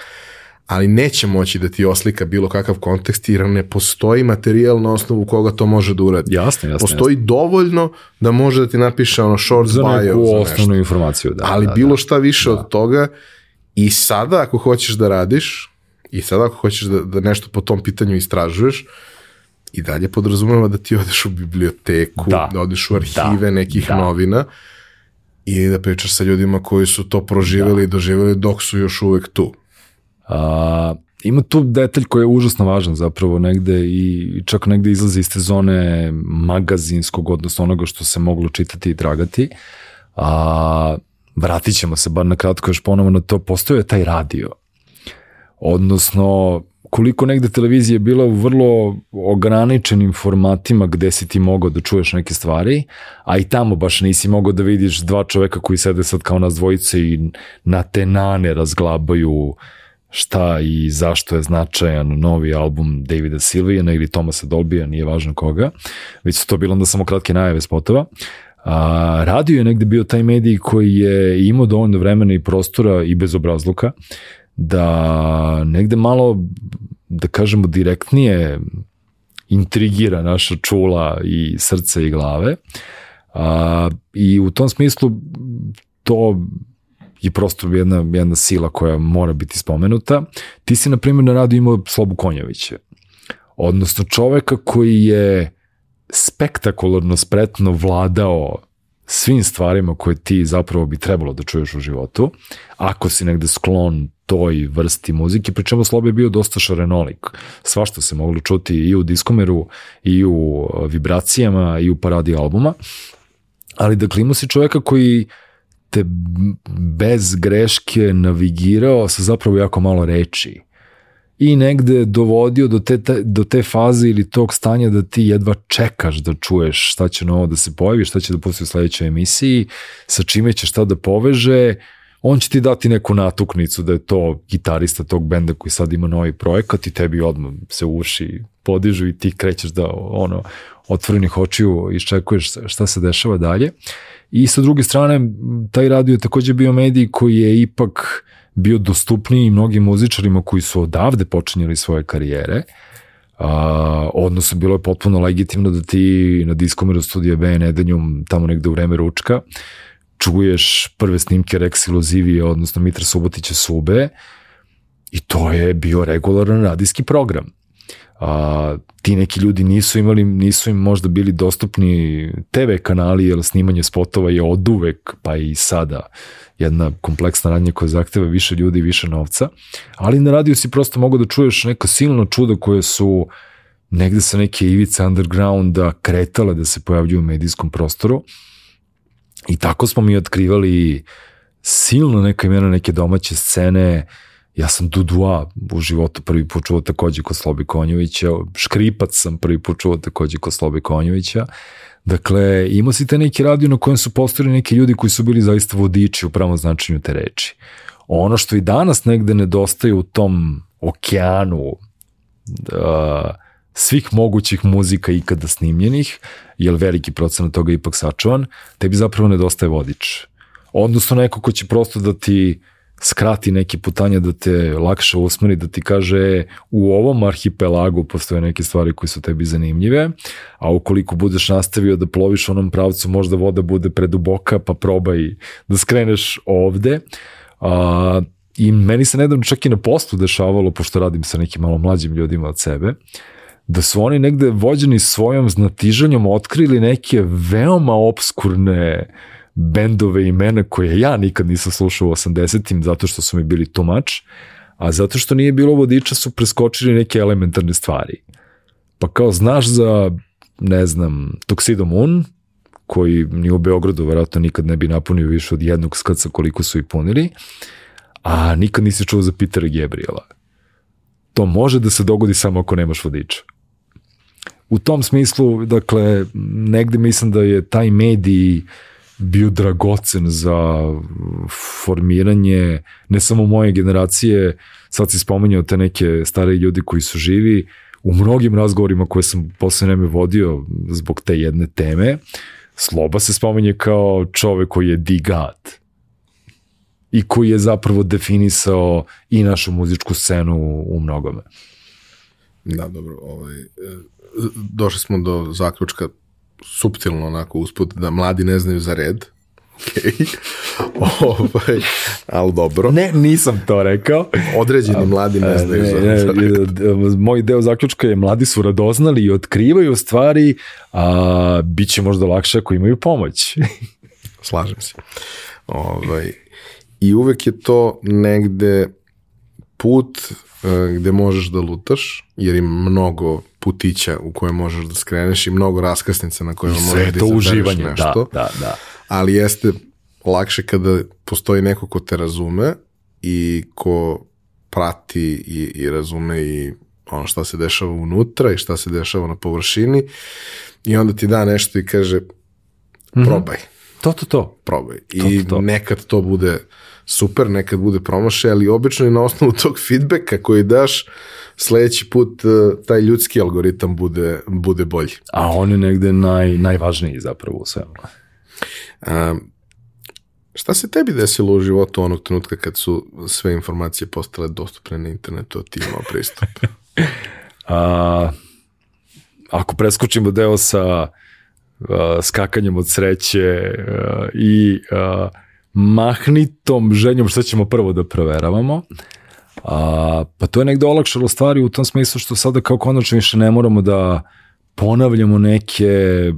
ali neće moći da ti oslika bilo kakav kontekst jer ne postoji materijal na osnovu koga to može da uradi. Jasno, jasno. Postoji dovoljno da može da ti napiše ono short Za bio neku za osnovnu nešto. informaciju, da. ali da, bilo šta više od toga i sada ako hoćeš da radiš i sada ako hoćeš da, da nešto po tom pitanju istražuješ i dalje podrazumeva da ti odeš u biblioteku, da, Da. odeš u arhive Da. nekih Da. novina i da pričaš sa ljudima koji su to proživjeli i doživjeli dok su još uvek tu. A, ima tu detalj koji je užasno važan zapravo negde i čak negde izlazi iz te zone magazinskog, odnosno onoga što se moglo čitati i tragati. A, vratit ćemo se bar na kratko još ponovo na to, postoje taj radio. Odnosno, koliko negde televizija je bila u vrlo ograničenim formatima gde si ti mogao da čuješ neke stvari, a i tamo baš nisi mogao da vidiš dva čoveka koji sede sad kao nas dvojice i na te nane razglabaju šta i zašto je značajan novi album Davida Silvijana ili Tomasa Dolbija, nije važno koga, već su to bilo onda samo kratke najave spotova. A, radio je negde bio taj medij koji je imao dovoljno vremena i prostora i bez obrazluka da negde malo, da kažemo, direktnije intrigira naša čula i srce i glave. A, I u tom smislu to je prosto jedna, jedna sila koja mora biti spomenuta. Ti si, na primjer, na radu imao Slobu Konjovića. Odnosno čoveka koji je spektakularno spretno vladao svim stvarima koje ti zapravo bi trebalo da čuješ u životu, ako si negde sklon toj vrsti muzike, pričemu Slobe je bio dosta šarenolik. Svašta se moglo čuti i u diskomeru, i u vibracijama, i u paradi albuma. Ali dakle imao si čoveka koji te bez greške navigirao sa zapravo jako malo reči i negde dovodio do te, do te faze ili tog stanja da ti jedva čekaš da čuješ šta će novo da se pojavi, šta će da pusti u sledećoj emisiji, sa čime će šta da poveže, on će ti dati neku natuknicu da je to gitarista tog benda koji sad ima novi projekat i tebi odmah se uši podižu i ti krećeš da ono otvorenih očiju iščekuješ šta se dešava dalje. I sa druge strane, taj radio je takođe bio medij koji je ipak bio dostupniji mnogim muzičarima koji su odavde počinjali svoje karijere, a, odnosno bilo je potpuno legitimno da ti na diskomeru studija B nedeljom tamo negde u vreme ručka čuješ prve snimke Rex Iluzivije, odnosno Mitra Subotića Sube i to je bio regularan radijski program. A, ti neki ljudi nisu imali, nisu im možda bili dostupni TV kanali, jer snimanje spotova je od uvek, pa i sada, jedna kompleksna radnja koja zahteva više ljudi i više novca, ali na radiju si prosto mogu da čuješ neka silna čuda koje su negde sa neke ivice undergrounda kretale da se pojavljuju u medijskom prostoru. I tako smo mi otkrivali silno neka imena neke domaće scene, Ja sam Dudua u životu prvi put čuo takođe kod Slobi Konjovića, Škripac sam prvi put čuo takođe kod Slobi Konjovića. Dakle, imao si te neki radio na kojem su postojali neki ljudi koji su bili zaista vodiči u pravom značenju te reči. Ono što i danas negde nedostaje u tom okeanu da, svih mogućih muzika ikada snimljenih, jer veliki procenat toga ipak sačuvan, tebi zapravo nedostaje vodič. Odnosno neko ko će prosto da ti skrati neki putanja da te lakše usmeri, da ti kaže u ovom arhipelagu postoje neke stvari koje su tebi zanimljive, a ukoliko budeš nastavio da ploviš onom pravcu, možda voda bude preduboka, pa probaj da skreneš ovde. A, I meni se nedavno čak i na poslu dešavalo, pošto radim sa nekim malo mlađim ljudima od sebe, da su oni negde vođeni svojom znatižanjom otkrili neke veoma obskurne uh, bendove imena koje ja nikad nisam slušao u 80-im zato što su mi bili too much, a zato što nije bilo vodiča su preskočili neke elementarne stvari. Pa kao znaš za, ne znam, Tuxedo Moon, koji ni u Beogradu verovatno nikad ne bi napunio više od jednog skaca koliko su i punili, a nikad nisi čuo za Petera Gabriela. To može da se dogodi samo ako nemaš vodiča. U tom smislu, dakle, negde mislim da je taj medij uh, bio dragocen za formiranje ne samo moje generacije, sad si spomenuo te neke stare ljudi koji su živi, u mnogim razgovorima koje sam posle vreme vodio zbog te jedne teme, Sloba se spomenje kao čovek koji je digat i koji je zapravo definisao i našu muzičku scenu u mnogome. Da, dobro, ovaj, e, došli smo do zaključka suptilno onako usput da mladi ne znaju za red. Okay. ovaj, ali dobro. Ne, nisam to rekao. Određeni mladi ne znaju ne, za, ne, za red. Moj deo zaključka je mladi su radoznali i otkrivaju stvari, a bit će možda lakše ako imaju pomoć. Slažem se. Ovaj, I uvek je to negde put uh, gde možeš da lutaš, jer ima mnogo putića u koje možeš da skreneš i mnogo raskrsnica na kojima možeš da uživanje, da, nešto. Da, da, da. Ali jeste lakše kada postoji neko ko te razume i ko prati i, i razume i ono šta se dešava unutra i šta se dešava na površini i onda ti da nešto i kaže probaj. Mm -hmm To, to, to. probaj. I To, to, to. nekad to bude super, nekad bude promašaj, ali obično i na osnovu tog feedbacka koji daš, sledeći put uh, taj ljudski algoritam bude, bude bolji. A on je negde naj, najvažniji zapravo u svemu. Um, šta se tebi desilo u životu onog trenutka kad su sve informacije postale dostupne na internetu, a ti imao pristup? A, ako preskočimo deo sa a, skakanjem od sreće a, i a, mahnitom ženjom šta ćemo prvo da proveravamo, a, pa to je negde olakšalo stvari u tom smislu što sada kao konačno više ne moramo da ponavljamo neke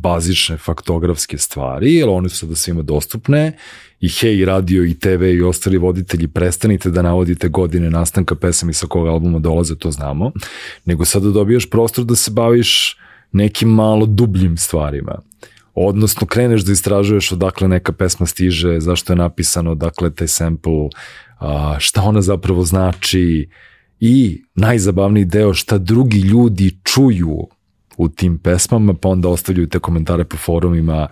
bazične faktografske stvari, jer one su sada svima dostupne. I hej, radio i TV i ostali voditelji, prestanite da navodite godine nastanka pesama i sa kog albuma dolaze, to znamo, nego sada dobijaš prostor da se baviš nekim malo dubljim stvarima. Odnosno, kreneš da istražuješ odakle neka pesma stiže, zašto je napisano, odakle taj sample, šta ona zapravo znači i najzabavniji deo šta drugi ljudi čuju u tim pesmama, pa onda ostavljaju te komentare po forumima,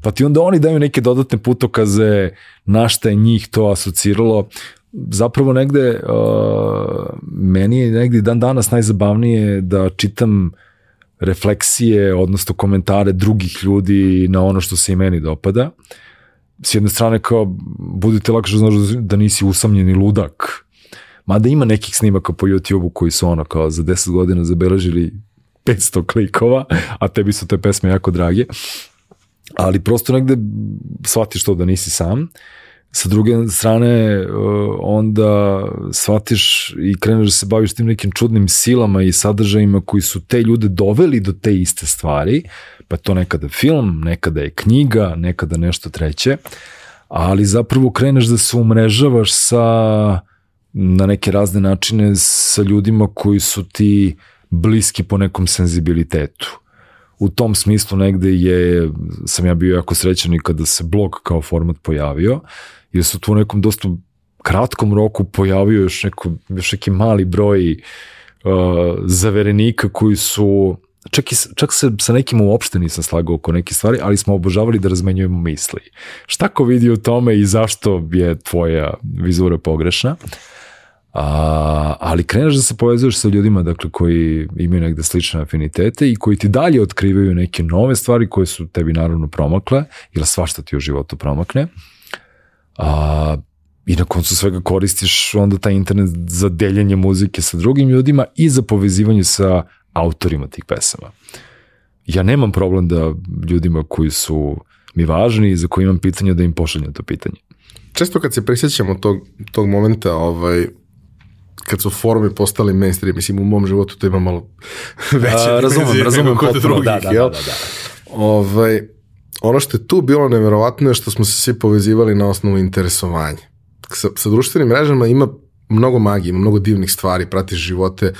pa ti onda oni daju neke dodatne putokaze na šta je njih to asociralo. Zapravo negde, uh, meni je negde dan danas najzabavnije da čitam refleksije, odnosno komentare drugih ljudi na ono što se i meni dopada. S jedne strane kao, budite lakše znaš da nisi usamljeni ludak. Mada ima nekih snimaka po YouTube-u koji su ono kao za 10 godina zabeležili 500 klikova, a tebi su te pesme jako drage. Ali prosto negde shvatiš to da nisi sam. Sa druge strane, uh, onda shvatiš i kreneš da se baviš tim nekim čudnim silama i sadržajima koji su te ljude doveli do te iste stvari, pa to nekada film, nekada je knjiga, nekada nešto treće, ali zapravo kreneš da se umrežavaš sa na neke razne načine sa ljudima koji su ti bliski po nekom senzibilitetu. U tom smislu negde je, sam ja bio jako srećan i kada se blog kao format pojavio, jer su tu u nekom dosta kratkom roku pojavio još, neko, još neki mali broj uh, zaverenika koji su čak, i, čak se sa nekim uopšte nisam slagao oko neke stvari, ali smo obožavali da razmenjujemo misli. Šta ko vidi u tome i zašto je tvoja vizura pogrešna? A, ali kreneš da se povezuješ sa ljudima dakle, koji imaju negde slične afinitete i koji ti dalje otkrivaju neke nove stvari koje su tebi naravno promakle, jer svašta ti u životu promakne. A, I na koncu svega koristiš onda taj internet za deljenje muzike sa drugim ljudima i za povezivanje sa autorima tih pesama. Ja nemam problem da ljudima koji su mi važni i za koji imam pitanje da im pošaljem to pitanje. Često kad se prisjećamo tog, tog momenta, ovaj, kad su forumi postali mainstream, mislim u mom životu to ima malo veće A, razumem, razumem kod potpuno, drugih, da, da, jel? da, da, da. Ovaj, ono što je tu bilo neverovatno je što smo se svi povezivali na osnovu interesovanja. Sa, sa društvenim mrežama ima mnogo magije, ima mnogo divnih stvari, pratiš živote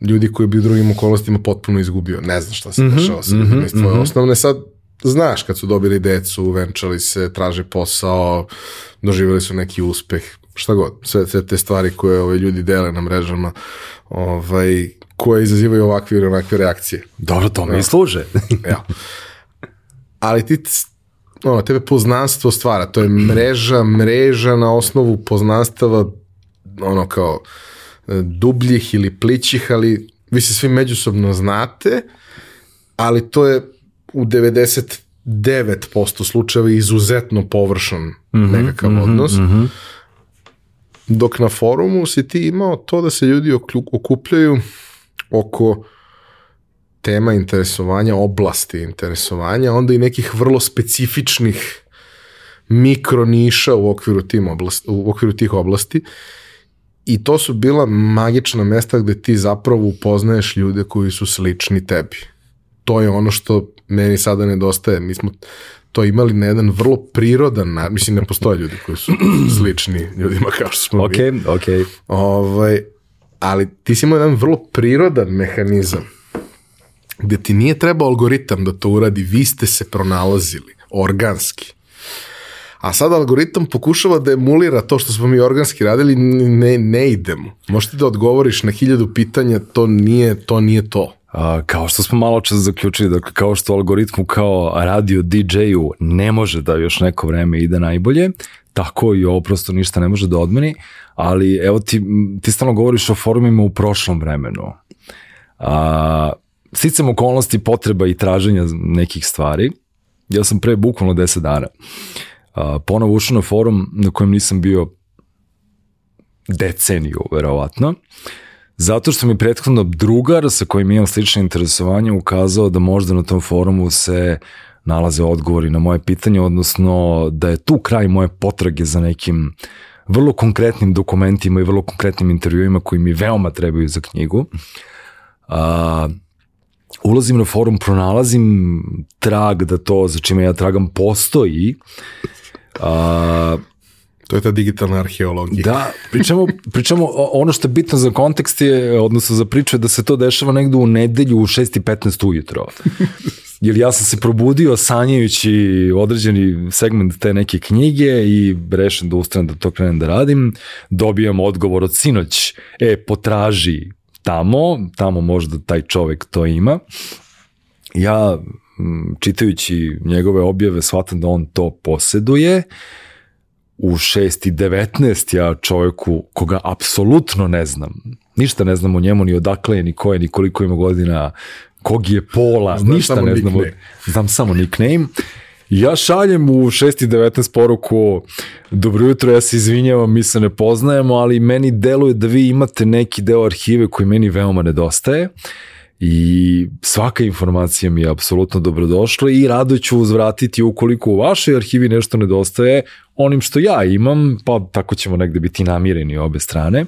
ljudi koji bi u drugim okolnostima potpuno izgubio. Ne znam šta se dešava sa ljudima iz tvoje osnovne. Sad znaš kad su dobili decu, venčali se, traže posao, doživjeli su neki uspeh, šta god. Sve, sve te stvari koje ovaj, ljudi dele na mrežama, ovaj, koje izazivaju ovakve ili onakve reakcije. Dobro, to mi i služe. Evo. Ali ti, ono, tebe poznanstvo stvara, to je mreža, mreža na osnovu poznanstava, ono kao e, dubljih ili plićih, ali vi se svi međusobno znate, ali to je u 99% slučajeva izuzetno površan mm -hmm, nekakav mm -hmm, odnos. Mm -hmm. Dok na forumu si ti imao to da se ljudi okupljaju oko tema interesovanja, oblasti interesovanja, onda i nekih vrlo specifičnih mikro niša u okviru, tim oblasti, u okviru tih oblasti i to su bila magična mesta gde ti zapravo upoznaješ ljude koji su slični tebi. To je ono što meni sada nedostaje. Mi smo to imali na jedan vrlo prirodan način. Mislim, ne postoje ljudi koji su slični ljudima kao što smo okay, mi. Ok, Ovaj, ali ti si imao jedan vrlo prirodan mehanizam gde ti nije trebao algoritam da to uradi, vi ste se pronalazili organski. A sad algoritam pokušava da emulira to što smo mi organski radili, ne, ne idemo. Možete da odgovoriš na hiljadu pitanja, to nije to. Nije to. Kao što smo malo čas zaključili, dakle, kao što algoritmu kao radio DJ-u ne može da još neko vreme ide najbolje, tako i ovo prosto ništa ne može da odmeni, ali evo ti, ti stalno govoriš o forumima u prošlom vremenu. A, sticam okolnosti potreba i traženja nekih stvari. Ja sam pre bukvalno 10 dana a, ponovo ušao na forum na kojem nisam bio deceniju, verovatno. Zato što mi prethodno drugar sa kojim imam slične interesovanje ukazao da možda na tom forumu se nalaze odgovori na moje pitanje, odnosno da je tu kraj moje potrage za nekim vrlo konkretnim dokumentima i vrlo konkretnim intervjuima koji mi veoma trebaju za knjigu. A, ulazim na forum, pronalazim trag da to za čime ja tragam postoji. A, To je ta digitalna arheologija. Da, pričamo, pričamo ono što je bitno za kontekst je, odnosno za priču je da se to dešava negde u nedelju u 6.15 ujutro. Jer ja sam se probudio sanjajući određeni segment te neke knjige i rešen da ustanem da to krenem da radim. Dobijam odgovor od sinoć, e, potraži tamo, tamo možda taj čovek to ima. Ja, čitajući njegove objave, shvatam da on to poseduje, u 6 i 19 ja čoveku koga apsolutno ne znam, ništa ne znam o njemu, ni odakle je, ni ko je, ni koliko ima godina, kog je pola, znam ništa ne znam, znam samo nickname. Ja šaljem u 6 i 19 poruku, dobro jutro, ja se izvinjavam, mi se ne poznajemo, ali meni deluje da vi imate neki deo arhive koji meni veoma nedostaje i svaka informacija mi je apsolutno dobrodošla i rado ću uzvratiti ukoliko u vašoj arhivi nešto nedostaje onim što ja imam, pa tako ćemo negde biti namireni obe strane.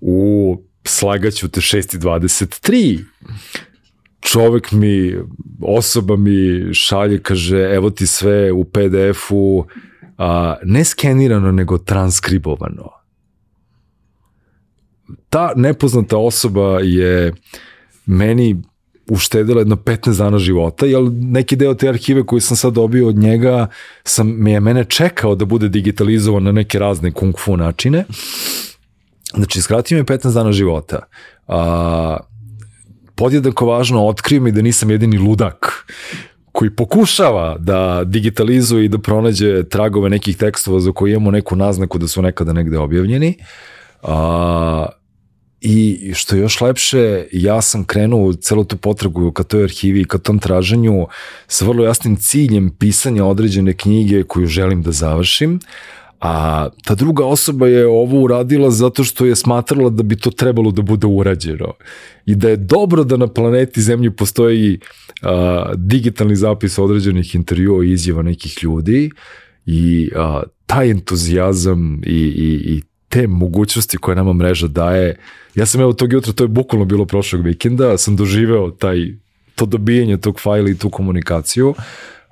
U slagaću te 6.23 čovek mi, osoba mi šalje, kaže, evo ti sve u PDF-u, ne skenirano, nego transkribovano. Ta nepoznata osoba je meni uštedila jedno 15 dana života, jer neki deo te arhive koji sam sad dobio od njega sam, me je mene čekao da bude digitalizovan na neke razne kung fu načine. Znači, skratio mi 15 dana života. A, podjednako važno, otkrio mi da nisam jedini ludak koji pokušava da digitalizuje i da pronađe tragove nekih tekstova za koje imamo neku naznaku da su nekada negde objavljeni. A, I što je još lepše, ja sam krenuo u celu tu potragu ka toj arhivi i ka tom traženju sa vrlo jasnim ciljem pisanja određene knjige koju želim da završim, a ta druga osoba je ovo uradila zato što je smatrala da bi to trebalo da bude urađeno i da je dobro da na planeti Zemlji postoji a, digitalni zapis određenih intervjua i izjava nekih ljudi i a, taj entuzijazam i, i, i te mogućnosti koje nama mreža daje. Ja sam evo tog jutra, to je bukvalno bilo prošlog vikenda, sam doživeo taj, to dobijanje tog fajla i tu komunikaciju,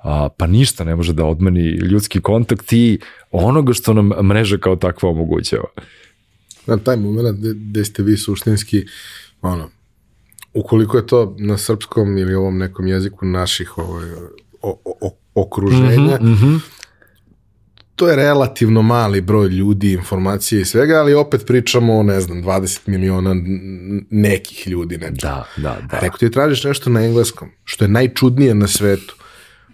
a, pa ništa ne može da odmeni ljudski kontakt i onoga što nam mreža kao takva omogućava. Na taj moment gde ste vi suštinski, ono, ukoliko je to na srpskom ili ovom nekom jeziku naših ovaj, o, o, okruženja, mm -hmm, mm -hmm to je relativno mali broj ljudi, informacije i svega, ali opet pričamo o, ne znam, 20 miliona nekih ljudi. Nečeg. Da, da, da. Neko ti tražiš nešto na engleskom, što je najčudnije na svetu,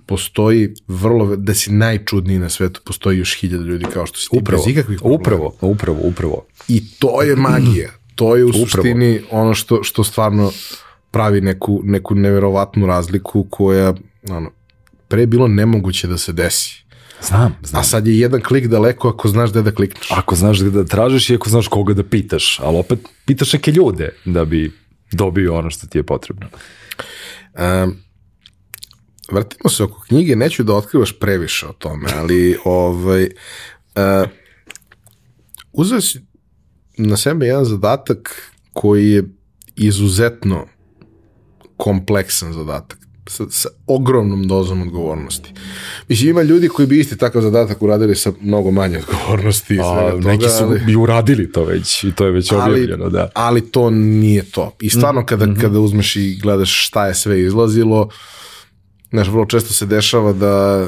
postoji vrlo, da si najčudniji na svetu, postoji još hiljada ljudi kao što si ti, upravo, bez ikakvih problema. Upravo, upravo, upravo. I to je magija. To je u upravo. suštini ono što, što stvarno pravi neku, neku neverovatnu razliku koja, ono, pre je bilo nemoguće da se desi Znam, znam. A sad je jedan klik daleko ako znaš gde da klikneš. Ako znaš gde da tražiš i ako znaš koga da pitaš, ali opet pitaš neke ljude da bi dobio ono što ti je potrebno. Um, vrtimo se oko knjige, neću da otkrivaš previše o tome, ali ovaj, uh, uzeo si na sebe jedan zadatak koji je izuzetno kompleksan zadatak sa, sa ogromnom dozom odgovornosti. Mislim, ima ljudi koji bi isti takav zadatak uradili sa mnogo manje odgovornosti. A, toga, neki su ali, bi uradili to već i to je već objavljeno, da. Ali to nije to. I stvarno mm, kada, mm -hmm. kada uzmeš i gledaš šta je sve izlazilo, znaš, vrlo često se dešava da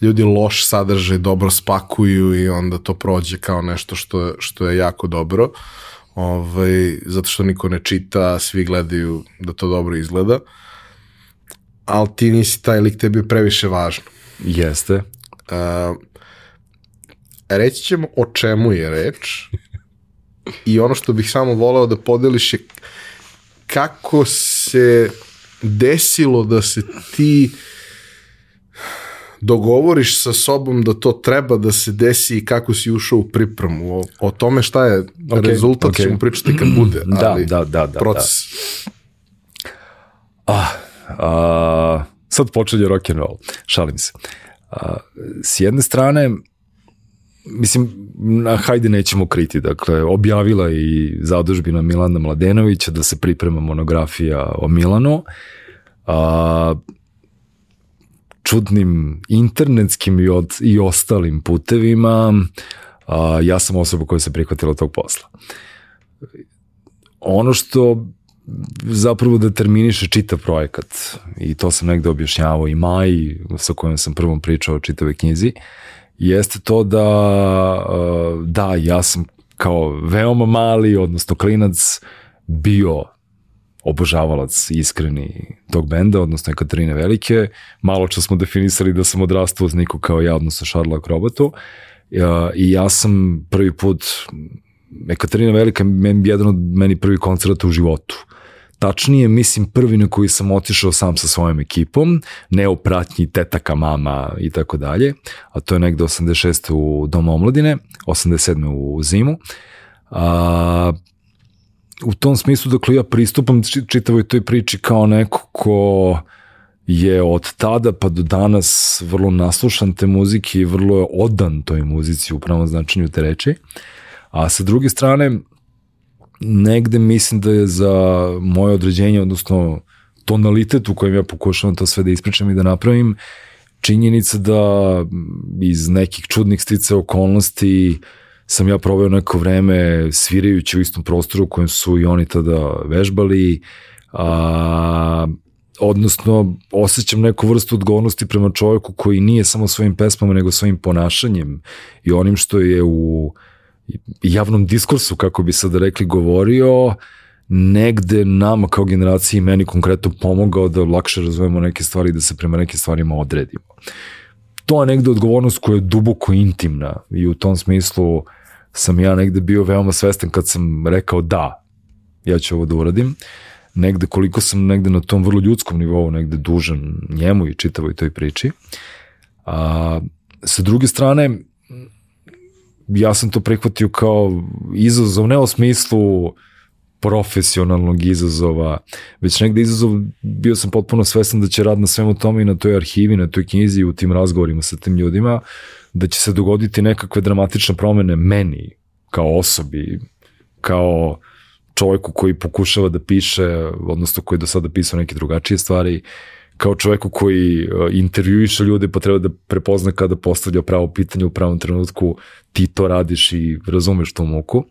ljudi loš sadržaj dobro spakuju i onda to prođe kao nešto što što je jako dobro. ovaj, zato što niko ne čita, svi gledaju da to dobro izgleda, ali ti nisi taj lik, tebi je previše važno. Jeste. Uh, reći ćemo o čemu je reč i ono što bih samo voleo da podeliš je kako se desilo da se ti dogovoriš sa sobom da to treba da se desi i kako si ušao u pripremu. O, o tome šta je okay, rezultat okay. ćemo pričati kad bude. Da, ali da, da, da. Proces. Da. Ah, a, sad počinje rock and roll. Šalim se. A, s jedne strane, mislim, na hajde nećemo kriti, dakle, objavila i zadužbina Milana Mladenovića da se priprema monografija o Milanu, a, čudnim internetskim i, od, i ostalim putevima, a, ja sam osoba koja se prihvatila tog posla. Ono što zapravo determiniše čitav projekat i to sam negde objašnjavao i Maj sa kojom sam prvom pričao o čitave knjizi jeste to da da ja sam kao veoma mali odnosno klinac bio obožavalac iskreni tog benda, odnosno Katarine Velike. Malo čas smo definisali da sam odrastao uz Niko kao ja, odnosno Šarla Akrobotu. I ja sam prvi put, Ekaterina Velika je jedan od meni prvi koncerta u životu. Tačnije, mislim, prvi na koji sam otišao sam sa svojom ekipom, ne u pratnji tetaka, mama i tako dalje, a to je negde 86. u Doma omladine, 87. u zimu. A, u tom smislu, dakle, ja pristupam čitavoj toj priči kao neko ko je od tada pa do danas vrlo naslušan te muzike i vrlo je odan toj muzici u pravom značenju te reči. A sa druge strane, negde mislim da je za moje određenje, odnosno tonalitet u kojem ja pokušavam to sve da ispričam i da napravim, činjenica da iz nekih čudnih stice okolnosti sam ja proveo neko vreme svirajući u istom prostoru u kojem su i oni tada vežbali, a, odnosno osjećam neku vrstu odgovornosti prema čovjeku koji nije samo svojim pesmama nego svojim ponašanjem i onim što je u javnom diskursu, kako bi sad rekli, govorio, negde nama kao generaciji meni konkretno pomogao da lakše razumemo neke stvari i da se prema nekim stvarima odredimo. To je negde odgovornost koja je duboko intimna i u tom smislu sam ja negde bio veoma svestan kad sam rekao da, ja ću ovo da uradim. Negde koliko sam negde na tom vrlo ljudskom nivou negde dužan njemu i čitavoj toj priči. A, sa druge strane, ja sam to prihvatio kao izazov, ne u smislu profesionalnog izazova, već negde izazov bio sam potpuno svestan da će rad na svemu tome i na toj arhivi, na toj knjizi i u tim razgovorima sa tim ljudima, da će se dogoditi nekakve dramatične promene meni, kao osobi, kao čovjeku koji pokušava da piše, odnosno koji do sada pisao neke drugačije stvari, kao čoveku koji uh, intervjuiše ljude pa treba da prepozna kada postavlja pravo pitanje u pravom trenutku, ti to radiš i razumeš tu muku.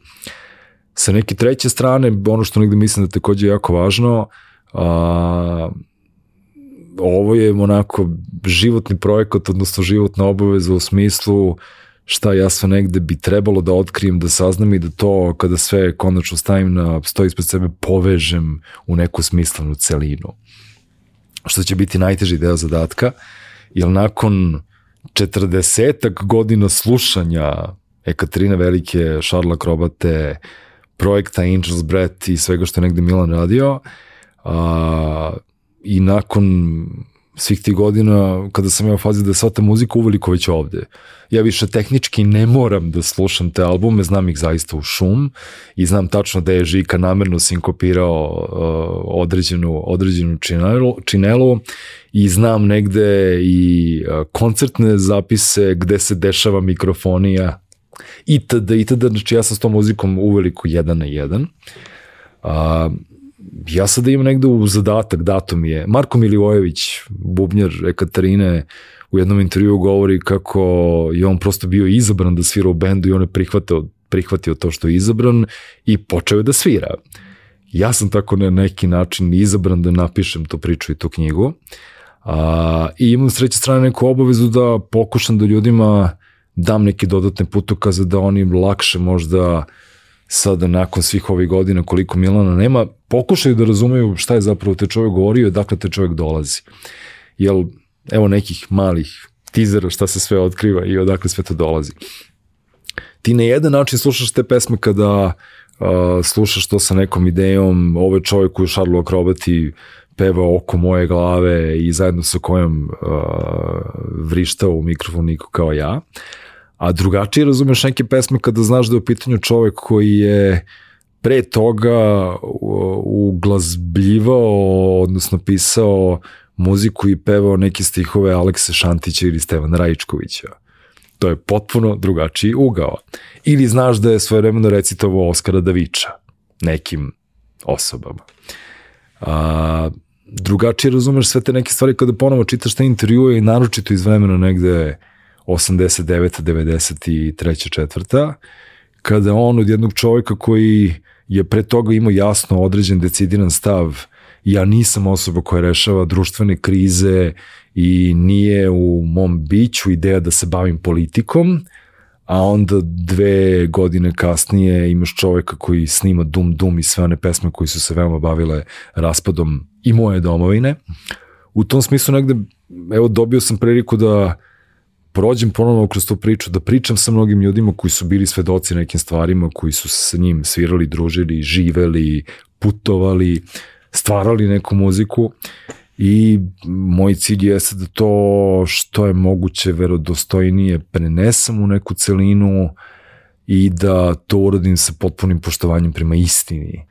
Sa neke treće strane, ono što negde mislim da takođe je jako važno, a, ovo je onako životni projekat, odnosno životna obaveza u smislu šta ja sve negde bi trebalo da otkrijem, da saznam i da to kada sve konačno stavim na stoji ispred sebe povežem u neku smislenu celinu što će biti najteži deo zadatka, jer nakon 40 godina slušanja Ekaterine Velike, Šarla Krobate, projekta Angel's Breath i svega što je negde Milan radio, a, i nakon svih tih godina, kada sam ja u fazi da shvatam muziku, uveliko već ovde. Ja više tehnički ne moram da slušam te albume, znam ih zaista u šum i znam tačno da je Žika namerno sinkopirao uh, određenu, određenu činelu, činelu i znam negde i uh, koncertne zapise gde se dešava mikrofonija itd. itd. Znači ja sam s tom muzikom uveliko jedan na jedan. Uh, ja sada imam negde u zadatak, datum je, Marko Milivojević, bubnjar Ekaterine, u jednom intervju govori kako je on prosto bio izabran da svira u bendu i on je prihvatio, prihvatio to što je izabran i počeo je da svira. Ja sam tako na neki način izabran da napišem tu priču i tu knjigu. A, I imam s treće strane neku obavezu da pokušam da ljudima dam neke dodatne putokaze da oni lakše možda sada nakon svih ovih godina koliko Milana nema, pokušaju da razumeju šta je zapravo te čovjek govorio i dakle te čovjek dolazi. Jel, evo nekih malih tizera šta se sve otkriva i odakle sve to dolazi. Ti na jedan način slušaš te pesme kada uh, slušaš to sa nekom idejom, ove ovaj čovjek koji u Šarlu Akrobati peva oko moje glave i zajedno sa kojom uh, vrištao u mikrofon niko kao ja. A drugačije razumeš neke pesme kada znaš da je u pitanju čovjek koji je pre toga uglazbljivao, odnosno pisao muziku i pevao neke stihove Alekse Šantića ili Stevana Rajičkovića. To je potpuno drugačiji ugao. Ili znaš da je svoje vremeno recitovao Oskara Daviča nekim osobama. A, drugačije razumeš sve te neke stvari kada ponovo čitaš te intervjue i naročito iz vremena negde 89. 93. četvrta, kada on od jednog čovjeka koji je pre toga imao jasno određen decidiran stav ja nisam osoba koja rešava društvene krize i nije u mom biću ideja da se bavim politikom, a onda dve godine kasnije imaš čoveka koji snima Dum Dum i sve one pesme koji su se veoma bavile raspadom i moje domovine. U tom smislu negde, evo, dobio sam priliku da prođem ponovno kroz tu priču, da pričam sa mnogim ljudima koji su bili svedoci nekim stvarima, koji su sa njim svirali, družili, živeli, putovali, stvarali neku muziku i moj cilj jeste da to što je moguće verodostojnije prenesam u neku celinu i da to uradim sa potpunim poštovanjem prema istini,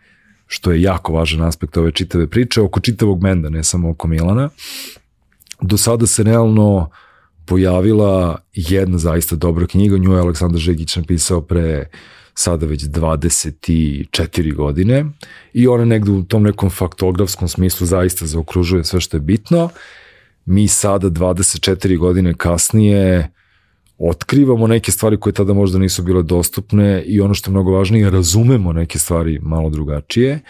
što je jako važan aspekt ove čitave priče, oko čitavog menda, ne samo oko Milana. Do sada se realno pojavila jedna zaista dobra knjiga, nju je Aleksandar Žegić napisao pre sada već 24 godine i ona negde u tom nekom faktografskom smislu zaista zaokružuje sve što je bitno. Mi sada 24 godine kasnije otkrivamo neke stvari koje tada možda nisu bile dostupne i ono što je mnogo važnije, razumemo neke stvari malo drugačije.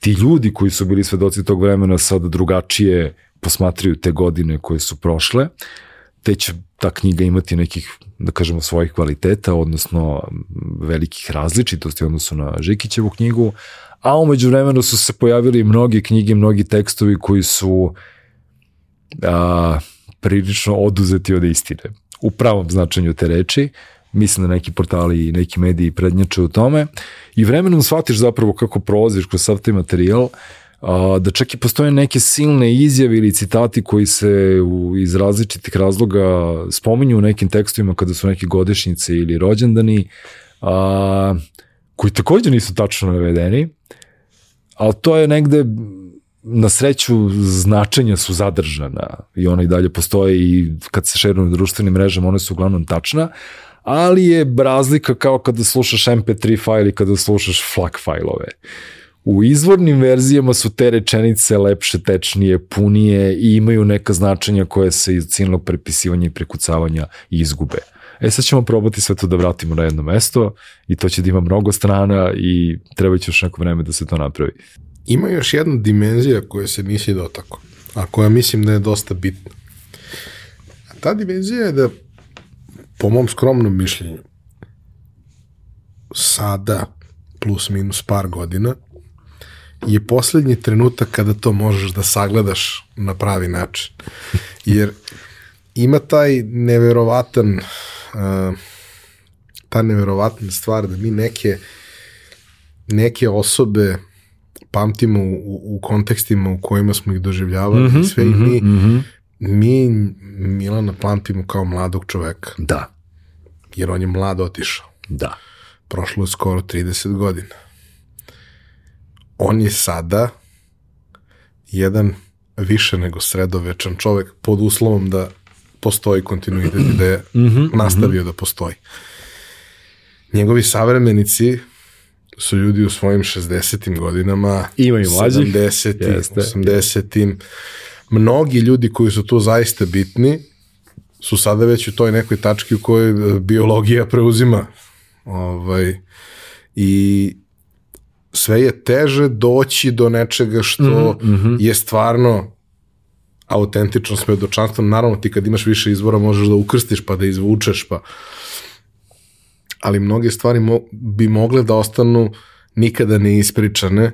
Ti ljudi koji su bili svedoci tog vremena sada drugačije posmatraju te godine koje su prošle, te će ta knjiga imati nekih da kažemo, svojih kvaliteta, odnosno velikih različitosti odnosno na Žikićevu knjigu, a umeđu vremenu su se pojavili mnogi knjige, mnogi tekstovi koji su a, prilično oduzeti od istine. U pravom značenju te reči, mislim da neki portali i neki mediji prednjače u tome i vremenom shvatiš zapravo kako prolaziš kroz sav taj materijal, da čak i postoje neke silne izjave ili citati koji se u, iz različitih razloga spominju u nekim tekstovima kada su neke godišnjice ili rođendani, a, koji takođe nisu tačno navedeni, ali to je negde na sreću značenja su zadržana i ona i dalje postoje i kad se šeruju na društvenim mrežama one su uglavnom tačna, ali je razlika kao kada slušaš MP3 file i kada slušaš FLAC fajlove. U izvornim verzijama su te rečenice lepše, tečnije, punije i imaju neka značenja koje se iz ciljnog prepisivanja i prekucavanja izgube. E sad ćemo probati sve to da vratimo na jedno mesto i to će da ima mnogo strana i treba će još neko vreme da se to napravi. Ima još jedna dimenzija koja se nisi dotako, a koja mislim da je dosta bitna. A ta dimenzija je da, po mom skromnom mišljenju, sada, plus minus par godina, je poslednji trenutak kada to možeš da sagledaš na pravi način. Jer ima taj neverovatan uh, ta neverovatna stvar da mi neke neke osobe pamtimo u, u kontekstima u kojima smo ih doživljavali mm -hmm, sve mm -hmm, i mi mm -hmm. mi Milana pamtimo kao mladog čoveka. Da. Jer on je mlad otišao. Da. Prošlo je skoro 30 godina on je sada jedan više nego sredovečan čovek pod uslovom da postoji kontinuitet i da je mm -hmm, nastavio mm -hmm. da postoji. Njegovi savremenici su ljudi u svojim 60. godinama, Imaju mlađih. 70. 80. Mnogi ljudi koji su tu zaista bitni su sada već u toj nekoj tački u kojoj biologija preuzima ovaj, i sve je teže doći do nečega što mm -hmm. je stvarno autentično svedočanstvo. Naravno, ti kad imaš više izvora možeš da ukrstiš pa da izvučeš, pa... ali mnoge stvari mo bi mogle da ostanu nikada ne ispričane,